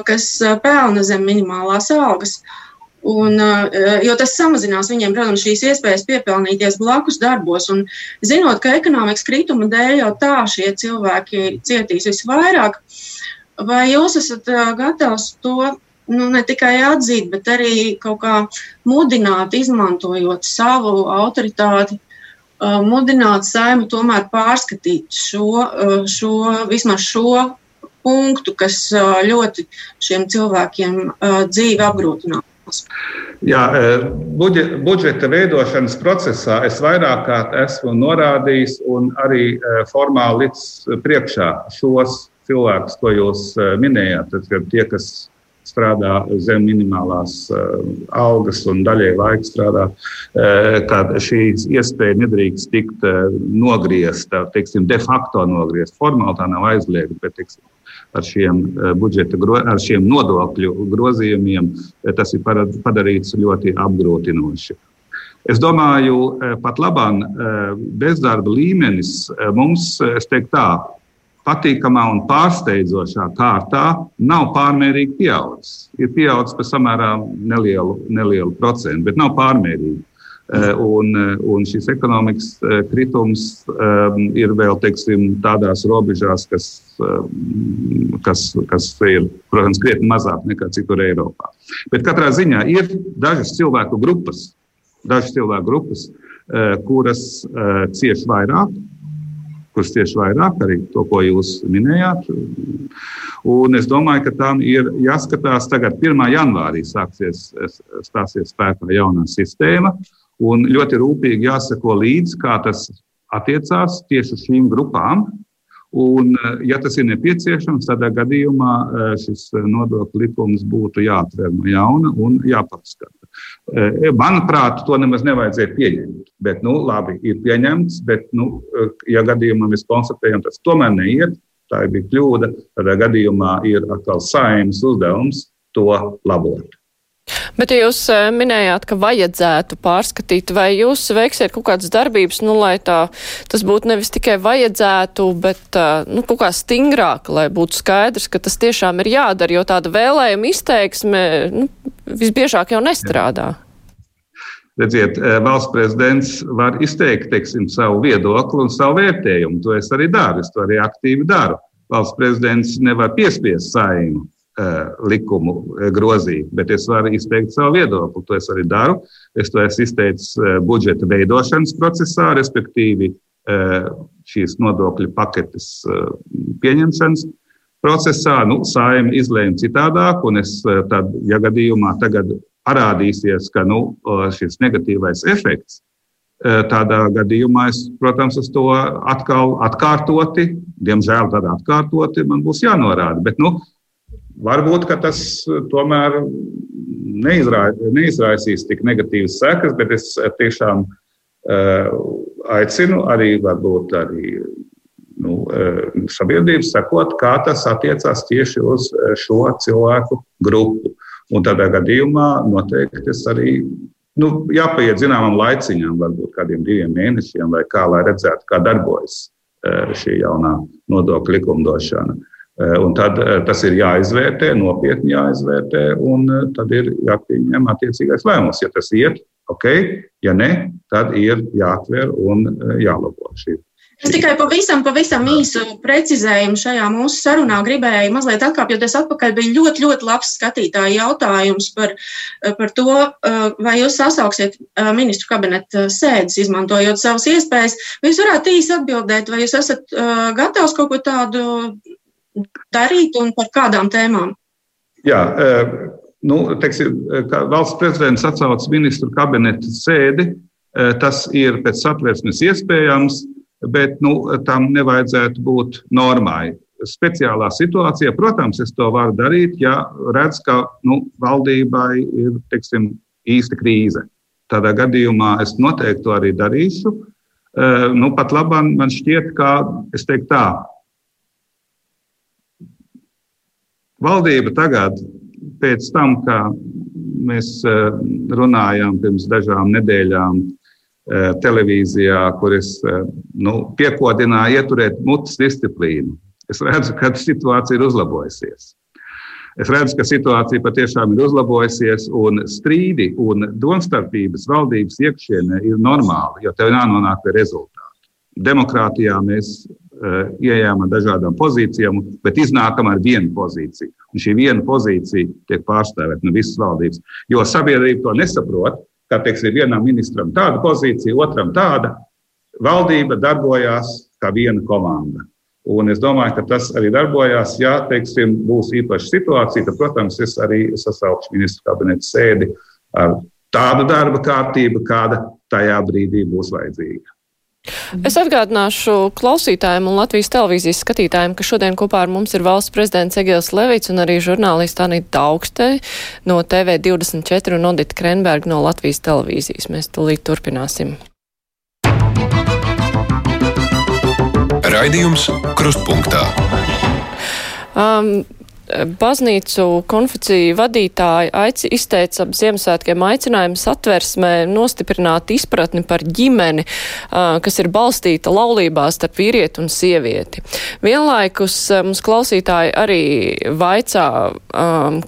kas pelna zem minimālās algas. Uh, Un, eh, jo tas samazinās viņiem, protams, šīs iespējas piepelnīties blakus darbos. Un, zinot, ka ekonomikas krituma dēļ jau tā šie cilvēki cietīs visvairāk, vai jūs esat eh, gatavs to nu, ne tikai atzīt, bet arī kaut kā mudināt, izmantojot savu autoritāti, eh, mudināt saimu tomēr pārskatīt šo, šo vismaz šo punktu, kas ļoti šiem cilvēkiem dzīvi apgrūtināt. Jā, e, budžeta veidošanas procesā es vairāk kārt esmu norādījis un arī e, formāli līdz priekšā šos cilvēkus, ko jūs e, minējāt. Tad, tie, kas strādā zem minimālās algas un daļai laika strādā, ka šī iespēja nedrīkst tikt nogriezta, teiksim, de facto nogriezta. Formāli tā nav aizliegta, bet teiksim, ar šiem, eh, budžeta, ar šiem nodokļu grozījumiem, eh, tas ir padarīts ļoti apgrūtinoši. Es domāju, eh, pat labāk bezdarba līmenis mums, es teiktu tā, patīkamā un pārsteidzošā kārtā nav pārmērīgi pieaudzis. Ir pieaudzis par samērā nelielu, nelielu procentu, bet nav pārmērīgi. Eh, un, eh, un šis ekonomikas eh, kritums um, ir vēl teiksim, tādās robežās, kas, um, kas, kas ir, protams, krietni mazāk nekā citur Eiropā. Bet katrā ziņā ir dažas cilvēku grupas, dažas cilvēku grupas uh, kuras uh, cieš vairāk. Kurš tieši vairāk arī to, ko jūs minējāt. Un es domāju, ka tam ir jāskatās tagad, 1. janvārī sāksies, stāsies spēkā jaunā sistēma. Un ļoti rūpīgi jāsako līdzi, kā tas attiecās tieši uz šīm grupām. Un, ja tas ir nepieciešams, tādā gadījumā eh, šis nodokļu likums būtu jāatver no jauna un jāpārskata. Eh, manuprāt, to nemaz nevajadzēja pieņemt. Bet, nu, labi, ir pieņemts, bet, nu, eh, ja gadījumā mēs konstatējam, tas tomēr neiet, tā bija kļūda, tad gadījumā ir atkal saimnes uzdevums to labot. Bet ja jūs eh, minējāt, ka vajadzētu pārskatīt, vai jūs veiksiet kaut kādas darbības, nu, lai tā, tas būtu nevis tikai vajadzētu, bet eh, nu, kaut kā stingrāk, lai būtu skaidrs, ka tas tiešām ir jādara, jo tāda vēlējuma izteiksme nu, visbiežāk jau nestrādā. Redziet, eh, valsts prezidents var izteikt teiksim, savu viedokli un savu vērtējumu. To es arī daru, es to arī aktīvi daru. Valsts prezidents nevar piespiest saimu likumu eh, grozīt, bet es varu izteikt savu viedokli. To es arī daru. Es to esmu izteicis eh, budžeta veidošanas procesā, respektīvi šīs nodokļu paketes pieņemšanas procesā. Nu, Sājuma izlēma citādāk, un es tad, ja gadījumā tagad parādīsies, ka nu, šis negatīvais efekts Tādā gadījumā es, protams, uz to atkal atkārtoti, diemžēl tādā atkārtoti man būs jānorāda. Bet, nu, Varbūt tas eh, tomēr neizraisīs tik negatīvas sekas, bet es eh, tiešām uh, aicinu arī, varbūt arī nu, uh, sabiedrību sekot, kā tas attiecās tieši uz šo cilvēku grupu. Un tādā gadījumā noteikti es arī nu, jāpaiet zināmam laiciņam, varbūt kādiem diviem mēnešiem, vai kā, lai redzētu, kā darbojas šī jaunā nodokļu likumdošana. Un tad tas ir jāizvērtē, nopietni jāizvērtē, un tad ir jāpieņem attiecīgais lēmums. Ja tas iet, ok, ja ne, tad ir jāatver un jālabo šī Es tikai pavisam, pavisam īsu precizējumu šajā mūsu sarunā gribēju mazliet atkāpjoties atpakaļ. Bija ļoti, ļoti labs skatītāja jautājums par, par to, vai jūs sasauksiet ministru kabineta sēdes, izmantojot savas iespējas. Vai jūs varētu īsi atbildēt, vai jūs esat gatavs kaut ko tādu darīt un par kādām tēmām? Jā, nu, teiksim, valsts prezidents atsauc ministru kabineta sēdi. Tas ir pēc satversmes iespējams bet nu, tam nevajadzētu būt normai. Speciālā situācijā, protams, es to varu darīt, ja redzu, ka nu, valdībai ir teiksim, īsta krīze. Tādā gadījumā es noteikti to arī darīšu. Nu, pat labi, man šķiet, ka es teiktu tā. Valdība tagad, pēc tam, kad mēs uh, runājām pirms dažām nedēļām Eh, televīzijā, kur es eh, nu, piekodināju ieturēt mutes disciplīnu. Es redzu, ka situācija ir uzlabojusies. Es redzu, ka situācija patiešām ir uzlabojusies, un strīdi un domstarpības valdības iekšienē ir normāli, jo tev jānonāk pie rezultātu. Demokrātijā mēs ieejām ar dažādām pozīcijām, bet iznākam ar vienu pozīciju. Un šī viena pozīcija tiek pārstāvēta no visas valdības. Jo sabiedrība to nesaprot, kā teiksim, vienam ministram tāda pozīcija, otram tāda. Valdība darbojās kā viena komanda. Un es domāju, ka tas arī darbojās. Ja teiksim, būs īpaša situācija, tad, protams, es arī sasaukšu ministru kabineta sēdi ar tādu darba kārtību, kāda tajā brīdī būs vajadzīga. Es atgādināšu klausītājiem un Latvijas televīzijas skatītājiem, ka šodien kopā ar mums ir valsts prezidents Egils Levits un arī žurnālisti Anita Augste no TV24 un Odita Krenberga no Latvijas televīzijas. Mēs tūlīt turpināsim. Raidījums Krustpunktā. Um, baznīcu konfeciju vadītāji aici, izteica ap Ziemassvētkiem aicinājumu satversmē nostiprināt izpratni par ģimeni, kas ir balstīta laulībā starp vīrieti un sievieti. Vienlaikus mums klausītāji arī vaicā,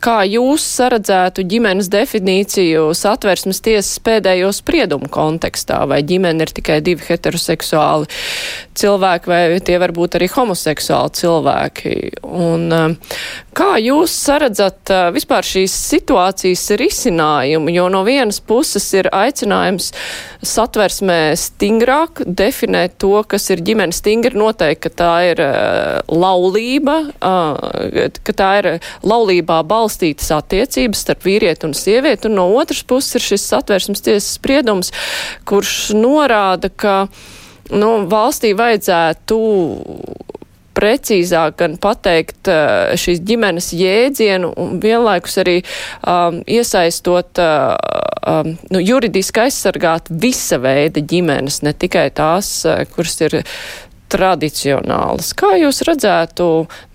kā jūs saredzētu ģimenes definīciju satversmes tiesas pēdējo spriedumu kontekstā, vai ģimene ir tikai divi heteroseksuāli cilvēki, vai tie var būt arī homoseksuāli cilvēki. Un, Kā jūs saredzat vispār šīs situācijas risinājumu? Jo no vienas puses ir aicinājums satversmē stingrāk definēt to, kas ir ģimene stingri noteikt, ka tā ir laulība, ka tā ir laulībā balstītas attiecības starp vīrieti un sievieti, un no otras puses ir šis satversmes tiesas spriedums, kurš norāda, ka nu, valstī vajadzētu precīzāk gan pateikt uh, šīs ģimenes jēdzienu un vienlaikus arī um, iesaistot, uh, um, nu, juridiski aizsargāt visa veida ģimenes, ne tikai tās, uh, kuras ir tradicionālas. Kā jūs redzētu,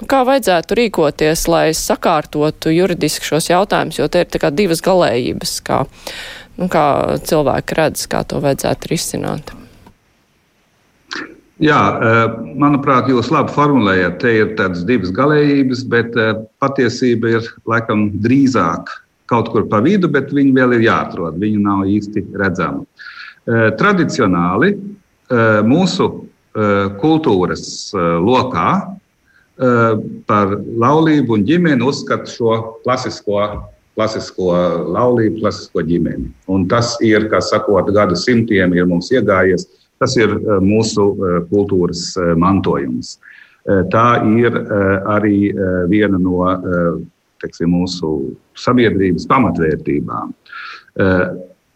nu, kā vajadzētu rīkoties, lai sakārtotu juridiski šos jautājumus, jo te ir tā kā divas galējības, kā, nu, kā cilvēki redz, kā to vajadzētu risināt? Jā, eh, manuprāt, jūs labi formulējat. Te ir tādas divas galējības, bet eh, patiesība ir laikam drīzāk kaut kur pa vidu, bet viņi vēl ir jāatrod. Viņi nav īsti redzami. Eh, tradicionāli mūsu kultūras lokā par laulību un ģimeni uzskata šo klasisko, klasisko laulību, klasisko ģimeni. Un tas ir, kā sakot, gadu simtiem ir mums iegājies Tas ir eh, mūsu eh, kultūras eh, mantojums. Tā ir arī viena no teksim, mūsu sabiedrības pamatvērtībām.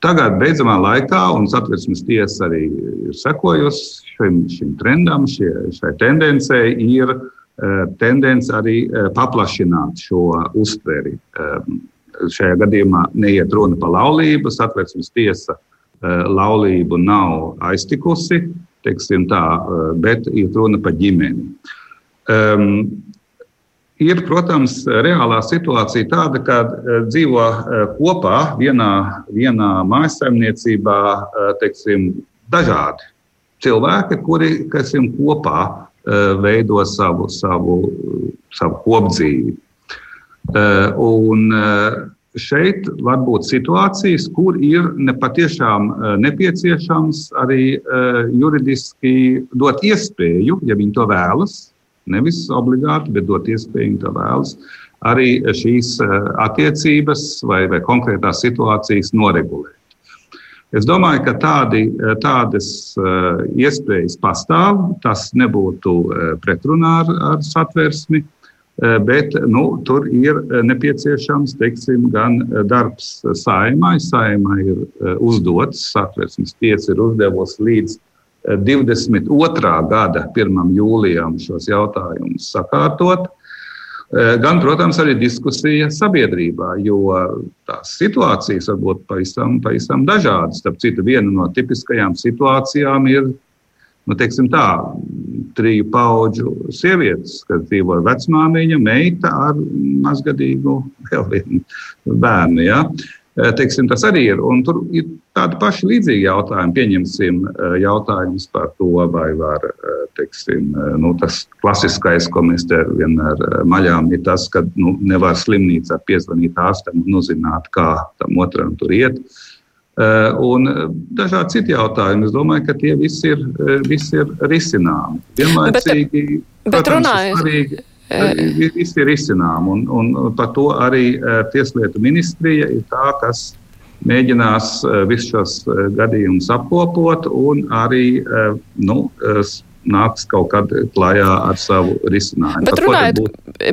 Tagad, beidzamā laikā, un satversmes tiesa arī ir sekojusi šim, šim trendam, šie, šai tendencei, ir tendence arī paplašināt šo uztveri. Šajā gadījumā neiet runa par laulību, satversmes tiesa laulību nav aiztikusi, teiksim tā, eh, bet ir runa par ģimeni. Um, ir, protams, reālā situācija tāda, ka eh, dzīvo kopā vienā, vienā mājsaimniecībā teiksim, dažādi cilvēki, kuri teiksim, kopā veido savu, savu, savu kopdzīvi. Un šeit var būt situācijas, kur ir nepatiešām nepieciešams arī juridiski dot iespēju, ja viņi to vēlas, nevis obligāti, bet dot iespēju, viņi to vēlas, arī šīs attiecības vai, vai konkrētās situācijas noregulēt. Es domāju, ka tādi, tādas iespējas pastāv. Tas nebūtu pretrunā ar, ar satversmi, uh, bet nu, tur ir nepieciešams teiksim, gan darbs saimai. Saimai ir uzdots, satversmes tiesa ir uzdevusi līdz 22. gada 1. jūlijam šos jautājumus sakārtot. Eh, gan, protams, arī diskusija sabiedrībā, jo tās situācijas var būt pavisam, pavisam dažādas. Starp citu, viena no tipiskajām situācijām ir nu, tā, triju pauģu sievietes, kas dzīvo vecmāmiņa, meita ar mazgadīgu vēl vienu bērnu. Ja? Eh, teiksim, tas arī ir. Un tur ir tādi paši līdzīgi jautājumi. Pieņemsim eh, jautājumus par to, vai var, eh, teiksim, nu, tas klasiskais, ko mēs te vienmēr maļām, ir tas, ka nu, nevar slimnīcā piezvanīt ārstam un uzzināt, kā tam otram tur iet. Un dažādi citi jautājumi. Es domāju, ka tie visi ir, visi ir risināmi. Vienlaicīgi, bet, bet protams, runājot. Svarīgi, Viss ir izcinām, un, un par to arī Tieslietu ministrija ir tā, kas mēģinās visus šos gadījumus apkopot un arī nu, nāks kaut kad klajā ar savu risinājumu. Bet runājot,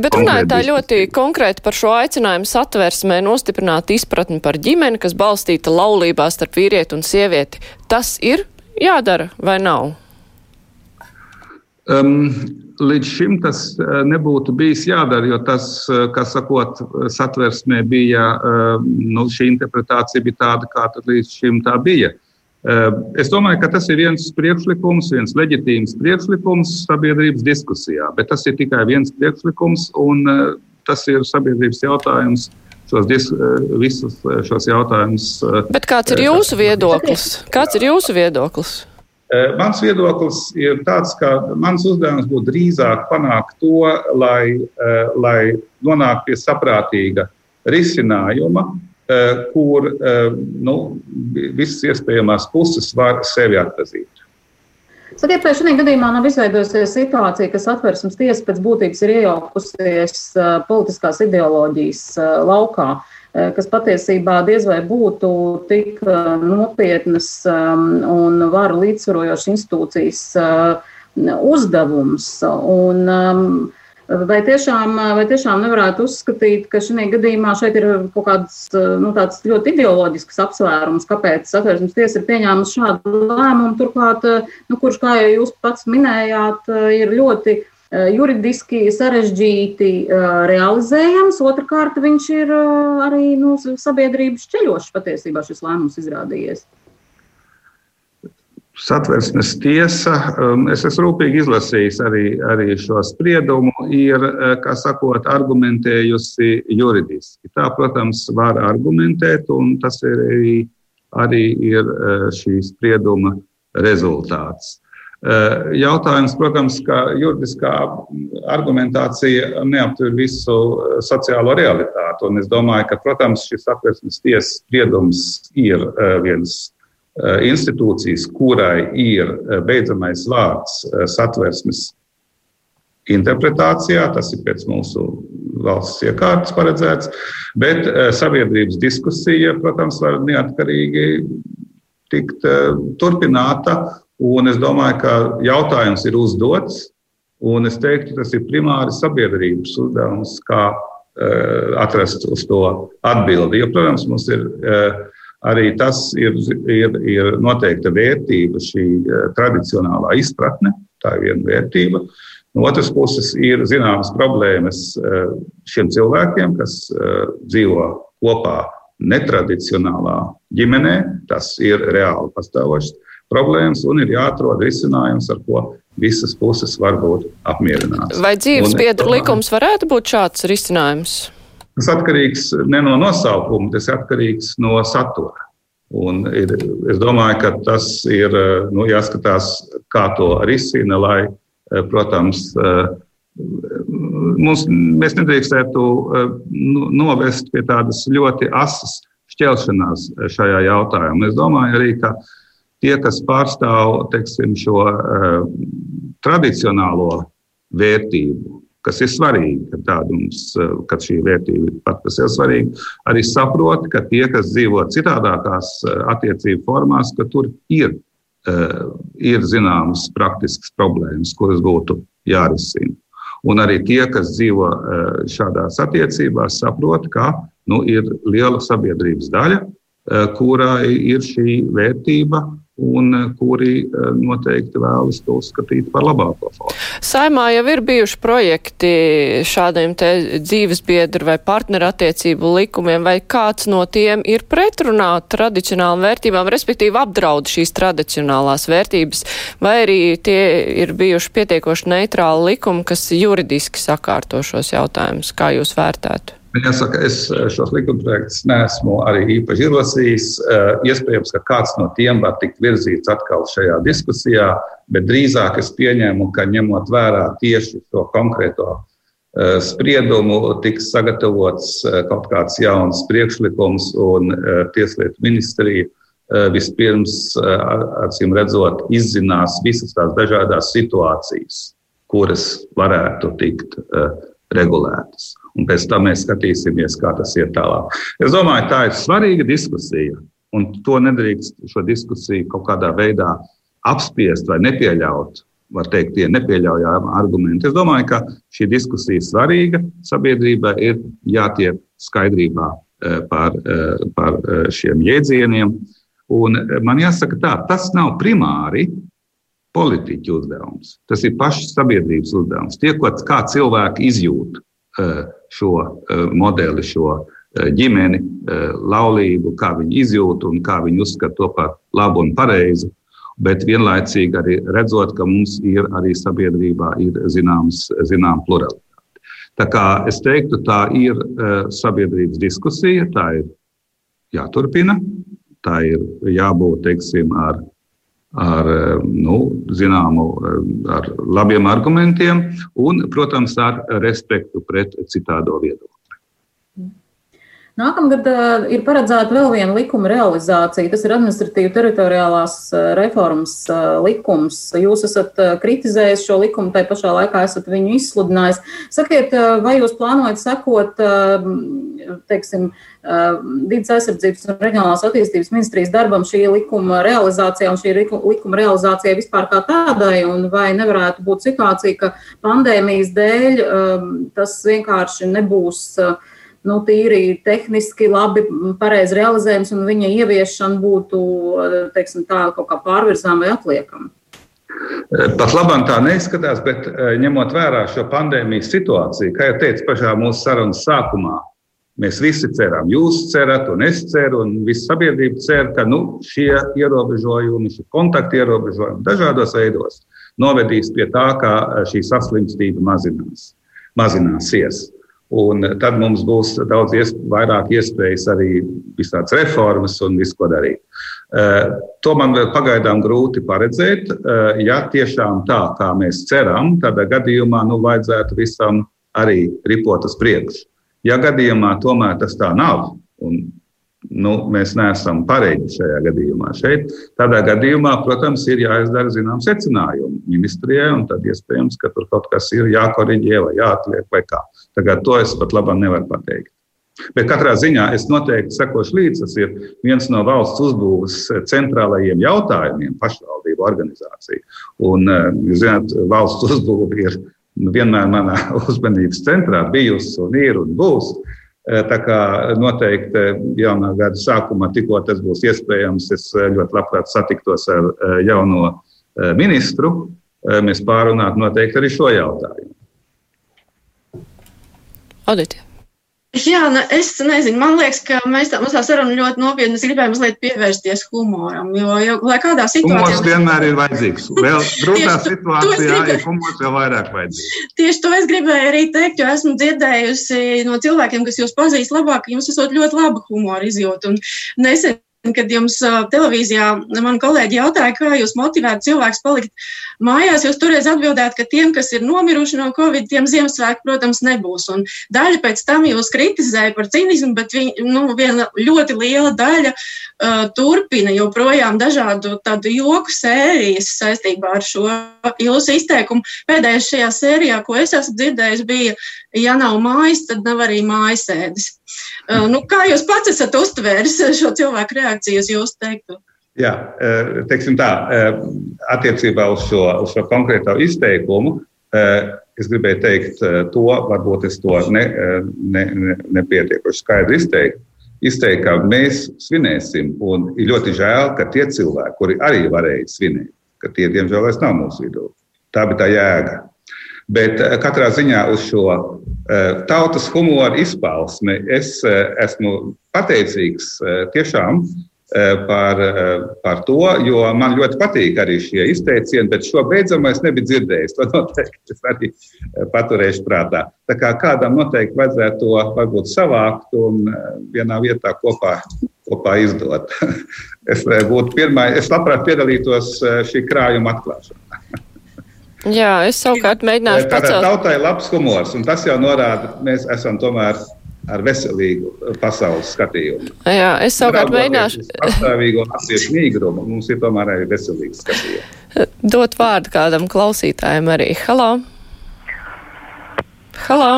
bet runājot tā ļoti konkrēti par šo aicinājumu satversmē nostiprināt izpratni par ģimeni, kas balstīta laulībā starp vīrieti un sievieti, tas ir jādara vai nav? Um, līdz šim tas eh, nebūtu bijis jādara, jo tas, eh, kā sakot, satversmē bija, nu, šī interpretācija bija tāda, kā līdz šim tā bija. Es domāju, ka tas ir viens priekšlikums, viens leģitīms priekšlikums sabiedrības diskusijā, bet tas ir tikai viens priekšlikums un tas ir sabiedrības jautājums. Šos dis, visus šos jautājumus. Bet kāds ir jūsu viedoklis? Kāds ir jūsu viedoklis? Eh, mans viedoklis ir tāds, ka mans uzdevums būtu drīzāk panākt to, lai, eh, lai nonāktu pie saprātīga risinājuma, eh, kur nu, visas iespējamās puses var sevi atzīt. Sakiet, vai šajā gadījumā nav izveidojusies situācija, ka satversmes tiesa pēc būtības ir iejaukusies politiskās ideoloģijas laukā? Eh, kas patiesībā diez vai būtu tik eh, nopietnas um, un varu līdzsvarojošas institūcijas uzdevums. Un, um, Vai tiešām, vai tiešām nevarētu uzskatīt, ka šajā gadījumā šeit ir kaut kāds nu, ļoti ideoloģisks apsvērums, kāpēc satversmes tiesa ir pieņēmusi šādu lēmumu, turklāt, nu, kurš, kā jau jūs pats minējāt, ir ļoti Eh, juridiski sarežģīti eh, realizējams. Otrakārt, viņš ir eh, arī nu, sabiedrības ceļošs patiesībā šis lēmums izrādījies. Satversmes tiesa, um, es esmu rūpīgi izlasījis arī, arī šo spriedumu, ir, kā sakot, argumentējusi juridiski. Tā, protams, var argumentēt, un tas ir arī, arī ir šī sprieduma rezultāts. Eh, jautājums, protams, ka juridiskā argumentācija neaptver visu sociālo realitāti. Un es domāju, ka, protams, šis apvērsnes tiesas spriedums ir viens institūcijas, kurai ir beidzamais vārds satversmes interpretācijā, tas ir pēc mūsu valsts iekārtas paredzēts, bet sabiedrības diskusija, protams, var neatkarīgi tikt turpināta Un es domāju, ka jautājums ir uzdots, un es teiktu, tas ir primāri sabiedrības uzdevums, kā atrast uz to atbildi. Jo, protams, mums ir uh, arī tas, ir, ir, ir noteikta vērtība, šī uh, tradicionālā izpratne, tā ir viena vērtība. No otras puses, ir zināmas problēmas šiem cilvēkiem, kas dzīvo kopā netradicionālā ģimenē. Tas ir reāli pastāvošs problēmas un ir jāatrod risinājums, ar ko visas puses var būt apmierinātas. Vai dzīves biedru likums varētu būt šāds risinājums? Tas atkarīgs ne no nosaukuma, tas atkarīgs no satura. Un ir, es domāju, ka tas ir nu, jāskatās, kā to risina, lai protams, mums, mēs nedrīkstētu nu, novest pie tādas ļoti asas šķelšanās šajā jautājumā. Es domāju arī, ka tie, kas pārstāv teiksim, šo tradicionālo vērtību, kas ir svarīgi, ka, tādums, ka šī vērtība ir pat par sevi svarīga, arī saprot, ka tie, kas dzīvo citādākās attiecību formās, ka tur ir, ir zināmas praktiskas problēmas, kuras būtu jārisina. Un arī tie, kas dzīvo šādās attiecībās, saprot, ka nu, ir liela sabiedrības daļa, kurai ir šī vērtība un eh, kuri eh, noteikti vēlas to uzskatīt par labāko formu. Saimā jau ir bijuši projekti šādiem te dzīvesbiedru vai partnerattiecību likumiem, vai kāds no tiem ir pretrunā tradicionālām vērtībām, respektīvi apdraud šīs tradicionālās vērtības, vai arī tie ir bijuši pietiekoši neitrāli likumi, kas juridiski sakārto šos jautājumus, kā jūs vērtētu? Jāsaka, es eh, šos likumprojektus neesmu arī īpaši ielasījis. Eh, iespējams, ka kāds no tiem var tikt virzīts atkal šajā diskusijā, bet drīzāk es pieņēmu, ka ņemot vērā tieši šo konkrēto eh, spriedumu, tiks sagatavots kaut kāds jauns priekšlikums, un Tieslietu ministrija vispirms, acīm redzot, izzinās visas tās dažādas situācijas, kuras varētu tikt regulētas un pēc tam mēs skatīsimies, kā tas iet tālāk. Es domāju, tā ir svarīga diskusija, un to nedrīkst šo diskusiju kaut kādā veidā apspiest vai nepieļaut. Var teikt, tie nepieļaujami argumenti. Es domāju, ka šī diskusija ir svarīga. Sabiedrībai ir jātiek skaidrībā eh, par, eh, par eh, šiem jēdzieniem. Un man jāsaka, tā, tas nav primāri politiķu uzdevums. Tas ir pašas sabiedrības uzdevums. Tie, ko, cilvēki izjūt šo eh, modeli, šo eh, ģimeni, eh, laulību, kā viņi izjūt un kā viņi uzskata to par labu un pareizu. Bet vienlaicīgi arī redzot, ka mums ir arī sabiedrībā ir zināms, zinām pluralitāte. Tā kā es teiktu, tā ir sabiedrības diskusija, tā ir jāturpina, tā ir jābūt, teiksim, ar ar nu, zināmu, ar labiem argumentiem un, protams, ar respektu pret citādo viedokli. Nākamgad uh, ir paredzēta vēl viena likuma realizācija. Tas ir administratīva teritoriālās reformas uh, likums. Jūs esat kritizējis šo likumu, tai pašā laikā esat viņu izsludinājis. Sakiet, vai jūs plānojat sekot, teiksim, vidas aizsardzības un reģionālās attīstības ministrijas darbam šī likuma realizācijā un šī likuma realizācijai vispār kā tādai, un vai nevarētu būt situācija, ka pandēmijas dēļ tas vienkārši nebūs uh, nu, tīri tehniski labi, pareizi realizējams, un viņa ieviešana būtu teiksim, tā, kaut kā pārvirzām vai atliekama. Pat labāk tā neizskatās, bet eh, ņemot vērā šo pandēmijas situāciju, kā jau teicu pašā mūsu sarunas sākumā, mēs visi ceram, jūs cerat, un es ceru, un visa sabiedrība cer, ka nu, šie ierobežojumi, šie kontakti ierobežojumi dažādos veidos novedīs pie tā, ka eh, šī saslimstība mazinās, mazināsies. Un tad mums būs daudz iesp vairāk iespējas arī visādas reformas un visu, ko darīt. Uh, to man vēl pagaidām grūti paredzēt. Uh, ja tiešām tā, kā mēs ceram, tad gadījumā nu, vajadzētu visam arī ripot uz priekšu. Ja gadījumā tomēr tas tā nav, un nu, mēs neesam pareizi šajā gadījumā. Šeit, tādā gadījumā, protams, ir jāizdara zināms secinājumi ministrijai, un tad iespējams, ka tur kaut kas ir jākoriģē vai jāatliek vai kā. Tagad to es pat labam nevaru pateikt. Bet katrā ziņā es noteikti sekošu līdzi. Tas ir viens no valsts uzbūves centrālajiem jautājumiem, pašvaldību organizācija. Un, eh, zināt, valsts uzbūve ir vienmēr manā *laughs* uzmanības centrā bijusi un ir un būs. Uh, tā kā noteikti eh, jaunā gada sākumā, tikko tas būs iespējams, es eh, ļoti labprāt satiktos ar jauno ministru. Mēs pārunātu noteikti arī šo jautājumu. Auditē. Jā, ne, es nezinu, man liekas, ka mēs tā mazā saruna ļoti nopietni gribējām mazliet pievērsties humoram, jo, jo lai kādā situācijā. Humors vienmēr ir vajadzīgs. Vēl grūtā situācijā ir humors vēl vairāk vajadzīgs. Tieši to es gribēju arī teikt, jo esmu dzirdējusi no cilvēkiem, kas jūs pazīst labāk, jums esot ļoti laba humora izjūta. Un nesen kad jums televīzijā man kolēģi jautāja, kā jūs motivētu cilvēkus palikt mājās, jūs toreiz atbildējāt, ka tiem, kas ir nomiruši no Covid, tiem Ziemassvētku, protams, nebūs. Un daļa pēc tam jūs kritizēja par cinismu, bet viņi, nu, viena ļoti liela daļa uh, turpina joprojām dažādu tādu joku sērijas saistībā ar šo jūsu izteikumu. Pēdējais šajā sērijā, ko es esmu dzirdējis, bija, ja nav mājas, tad nav arī mājasēdes. Uh, nu, kā jūs pats esat uztvēris šo cilvēku reakciju uz jūsu teikto? Jā, teiksim tā, attiecībā uz šo, uz šo konkrēto izteikumu, es gribēju teikt to, varbūt es to ne, ne, ne, nepietiekuši skaidri izteiktu. Izteikt, ka mēs svinēsim, un ir ļoti žēl, ka tie cilvēki, kuri arī varēja svinēt, ka tie, diemžēl, vairs nav mūsu vidū. Tā bija tā jēga. Bet eh, katrā ziņā uz šo eh, tautas humoru izpausmi es eh, esmu pateicīgs tiešām par, par to, jo man ļoti patīk arī šie izteicieni, bet šo beidzamo es nebiju dzirdējis. To noteikti es arī paturēšu prātā. Tā kā kādam noteikti vajadzētu to varbūt savākt un vienā vietā kopā, kopā izdot. *laughs* Es būtu pirmā, es labprāt piedalītos šī krājuma atklāšanā. Jā, es savukārt mēģināšu pacelt. Tautai labs humors, un tas jau norāda, mēs esam tomēr ar veselīgu pasaules skatījumu. Jā, es savukārt mēģināšu. Pastāvīgo latviešu mīgrumu mums ir tomēr arī veselīgs skatījums. Dot vārdu kādam klausītājam arī. Halo! Halo!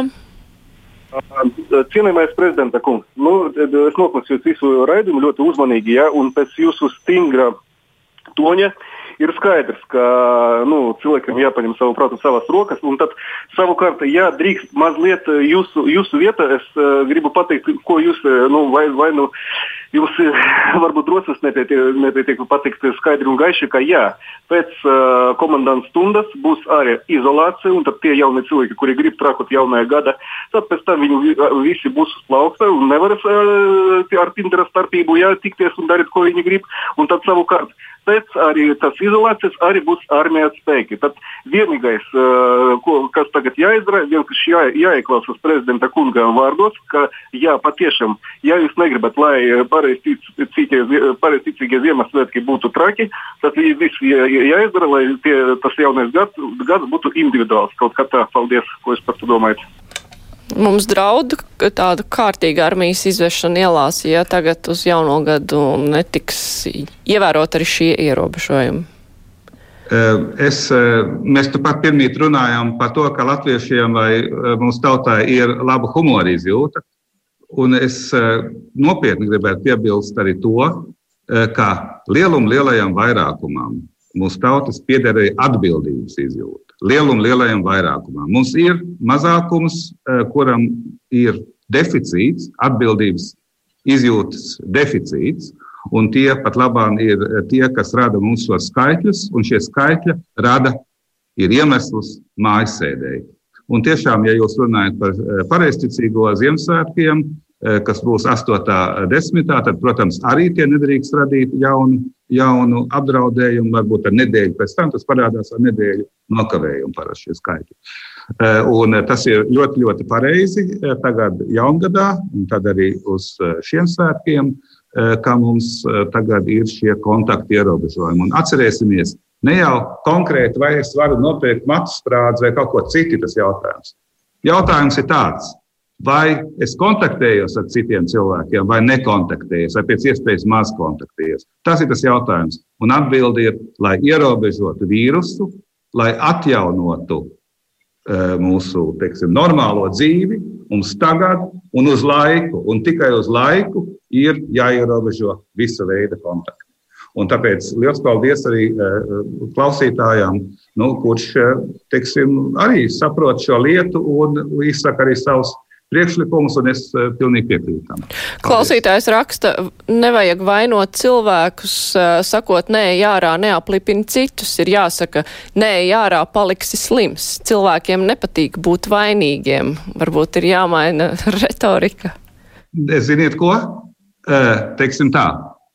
Cienījamais prezidenta kungs, nu, es noklausījos visu raidījumu ļoti uzmanīgi, ja, un pēc jūsu stingra toņa uh, ir skaidrs, ka nu, cilvēkam jāpaņem savu prātu savās rokas. Tad, savukārt, ja drīkst mazliet jūsu, jūsu vietā, es uh, gribu pateikt, ko jūs, nu, vai, vai nu, jūs varbūt drosmes nepietiek, nepietiek pateikt skaidri un gaiši, ka jā, pēc uh, komandantas stundas būs arī izolācija, un tad tie jaunie cilvēki, kuri grib trakot jaunajā gada, tad pēc tam viņi visi būs uz plaukta un nevarēs uh, ar Tindera starpību jā, tikties un darīt, ko viņi grib. Un tad savukārt pēc arī tas izolācijas arī būs armijas spēki. Tad vienīgais, ko, kas tagad jāizdara, vienkārši jā, jāieklausās prezidenta kunga vārdos, ka jā, patiešām, ja jūs negribat, lai pareizticīgie Ziemassvētki būtu traki, tad viss jā, jāizdara, lai tie, tas jaunais gads, gads būtu individuāls. Kaut kā tā, paldies, ko jūs par to domājat. Mums draud tāda kārtīga armijas izvešana ielās, ja tagad uz jauno gadu netiks ievērot arī šie ierobežojumi. Es, mēs tu pat pirmīt runājām par to, ka latviešiem vai mūsu tautai ir laba humora izjūta. Un es nopietni gribētu piebilst arī to, ka lielumu lielajam vairākumam mūsu tautas piederēja atbildības izjūta lielumu lielajam vairākumam. Mums ir mazākums, eh, kuram ir deficīts, atbildības izjūtas deficīts, un tie pat labāk ir eh, tie, kas rada mums šos skaitļus, un šie skaitļi rada ir iemesls mājasēdēji. Un tiešām, ja jūs runājat par eh, pareizticīgo Ziemassvētkiem, Eh, kas būs 8.10. Tad, protams, arī tie nedrīkst radīt jaunu, jaunu apdraudējumu. Varbūt ar nedēļu pēc tam tas parādās ar nedēļu nokavējumu parasti šie skaitļi. Eh, un tas ir ļoti, ļoti pareizi eh, tagad jaungadā un tad arī uz šiem svētkiem, ka mums tagad ir šie kontakti ierobežojumi. Un atcerēsimies, ne jau konkrēti, vai es varu nopirkt matu sprādzi vai kaut ko citu, tas jautājums. Jautājums ir tāds, Vai es kontaktējos ar citiem cilvēkiem, vai nekontaktējos, vai pēc iespējas maz kontaktējos? Tas ir tas jautājums. Un atbildi ir, lai ierobežotu vīrusu, lai atjaunotu uh, mūsu teiksim, normālo dzīvi, mums tagad un uz laiku, un tikai uz laiku ir jāierobežo visa veida kontakti. Un tāpēc liels paldies arī uh, klausītājām, nu, kurš uh, teiksim, arī saprot šo lietu un izsaka arī savus priekšlikumus, un es uh, pilnīgi piekrītu tam. Klausītājs raksta, nevajag vainot cilvēkus, sakot, nē, jārā neaplipini citus, ir jāsaka, nē, jārā paliksi slims. Cilvēkiem nepatīk būt vainīgiem. Varbūt ir jāmaina *laughs* retorika. Ziniet, ko? Teiksim tā,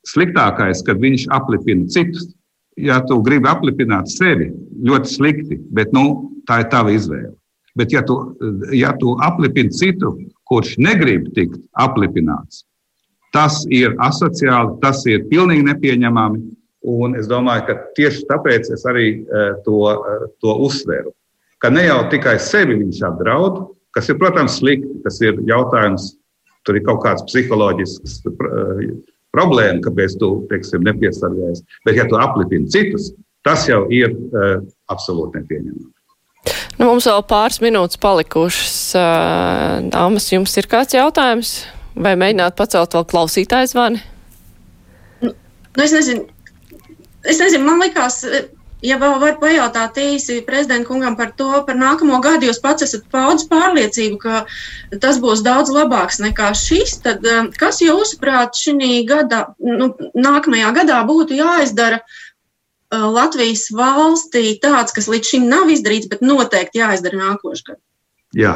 sliktākais, kad viņš aplipina citus. Ja tu gribi aplipināt sevi, ļoti slikti, bet nu, tā ir tava izvēle. Bet, ja tu, ja tu aplipini citu, kurš negrib tikt aplipināts, Tas ir asociāli, tas ir pilnīgi nepieņemami. Un es domāju, ka tieši tāpēc es arī to, to uzsveru. Ka ne jau tikai sevi viņš apdraud, kas ir, protams, slikti. Tas ir jautājums, tur ir kaut kāds psiholoģisks problēma, kāpēc tu teiksim, nepiesargājies. Bet, ja tu aplipini citus, tas jau ir uh, absolūti nepieņemami. Nu, mums vēl pāris minūtes palikušas. Dāmas, jums ir kāds jautājums? Vai mēģināt pacelt vēl klausītāju zvani? Nu, es nezinu. Es nezinu, man likās, ja var pajautāt īsi prezidenta kungam par to, par nākamo gadu, jūs pats esat paudz pārliecību, ka tas būs daudz labāks nekā šis, tad kas jūsuprāt šī gada, nu, nākamajā gadā būtu jāizdara Latvijas valstī tāds, kas līdz šim nav izdarīts, bet noteikti jāizdara nākošais gads. Jā,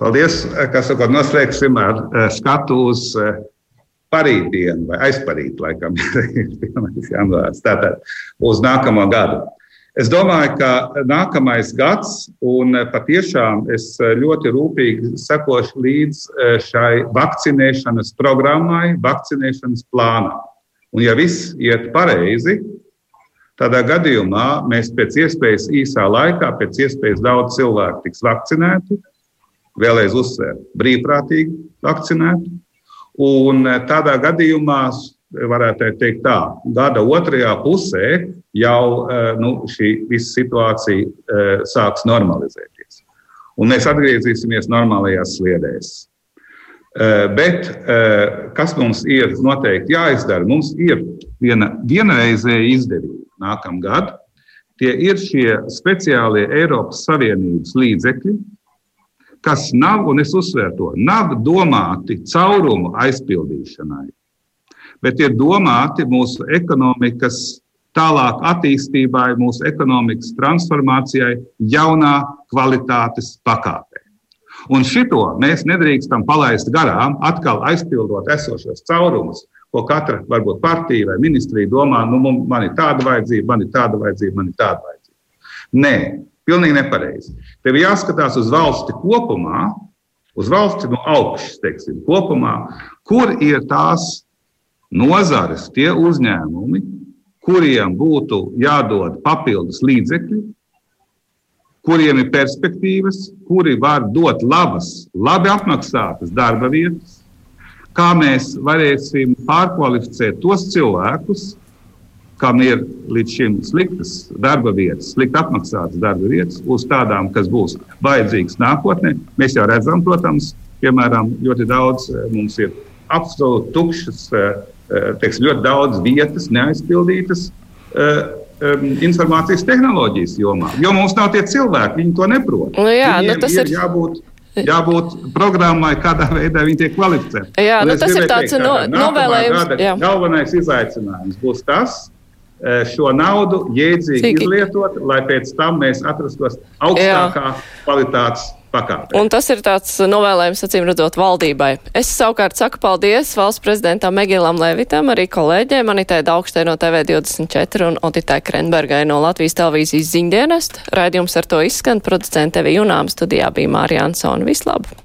paldies. Kas sakot, noslēgsim ar skatu uz parītdienu vai aizparīt, laikam, *laughs* ir 1. janvārs. Tātad uz nākamo gadu. Es domāju, ka nākamais gads, un patiešām es ļoti rūpīgi sekošu līdz šai vakcinēšanas programmai, vakcinēšanas plānam. Un, ja viss iet pareizi, Tādā gadījumā mēs pēc iespējas īsā laikā, pēc iespējas daudz cilvēku tiks vakcinēti, vēlreiz uzsvērt, brīvprātīgi vakcinēti. Un eh, tādā gadījumā, varētu teikt, tā, gada otrajā pusē jau eh, nu, šī visa situācija eh, sāks normalizēties. Un mēs atgriezīsimies normālajās sliedēs. Bet kas mums ir noteikti jāizdara? Mums ir viena vienreizēja izdevība nākamgad. Tie ir šie speciālie Eiropas Savienības līdzekļi, kas nav, un es uzsveru to, nav domāti caurumu aizpildīšanai, bet ir domāti mūsu ekonomikas tālāk attīstībai, mūsu ekonomikas transformācijai, jaunā kvalitātes pakāpē. Un šito mēs nedrīkstam palaist garām, atkal aizpildot esošos caurumus, ko katra varbūt partija vai ministrija domā, nu, man ir tāda vajadzība, man ir tāda vajadzība, man ir tāda vajadzība. Nē, pilnīgi nepareizi. Tev jāskatās uz valsti kopumā, uz valsti no augšas, teiksim, kopumā, kur ir tās nozares, tie uzņēmumi, kuriem būtu jādod papildus līdzekļi, kuriem ir perspektīvas, kuri var dot labas, labi apmaksātas darba vietas, kā mēs varēsim pārkvalificēt tos cilvēkus, kam ir līdz šim sliktas darba vietas, slikti apmaksātas darba vietas, uz tādām, kas būs vajadzīgas nākotnē. Mēs jau redzam, protams, piemēram, ļoti daudz eh, mums ir absolūti tukšas, eh, eh, teiksim, ļoti daudz vietas neaizpildītas informācijas tehnoloģijas jomā. Jo mums nav tie cilvēki, viņi to neprot. Nu jā, nu Viņiem nu tas ir jābūt jābūt programmai, kādā veidā viņi tiek kvalificēti. Jā, nu, tas ir tāds teikt, no, novēlējums. Galvenais izaicinājums būs tas, e, šo naudu jēdzīgi Cik? izlietot, lai pēc tam mēs atrastos augstākā Jā. kvalitātes pakāpē. Un tas ir tāds novēlējums, acīm redzot, valdībai. Es savukārt saku paldies valsts prezidentam Megilam Levitam, arī kolēģiem Anitai Daugštē no TV24 un Otitai Krenbergai no Latvijas televīzijas ziņdienest. Raidījums ar to izskan, producente Tevi Junām studijā bija Mārija Ansona. Vislabāk!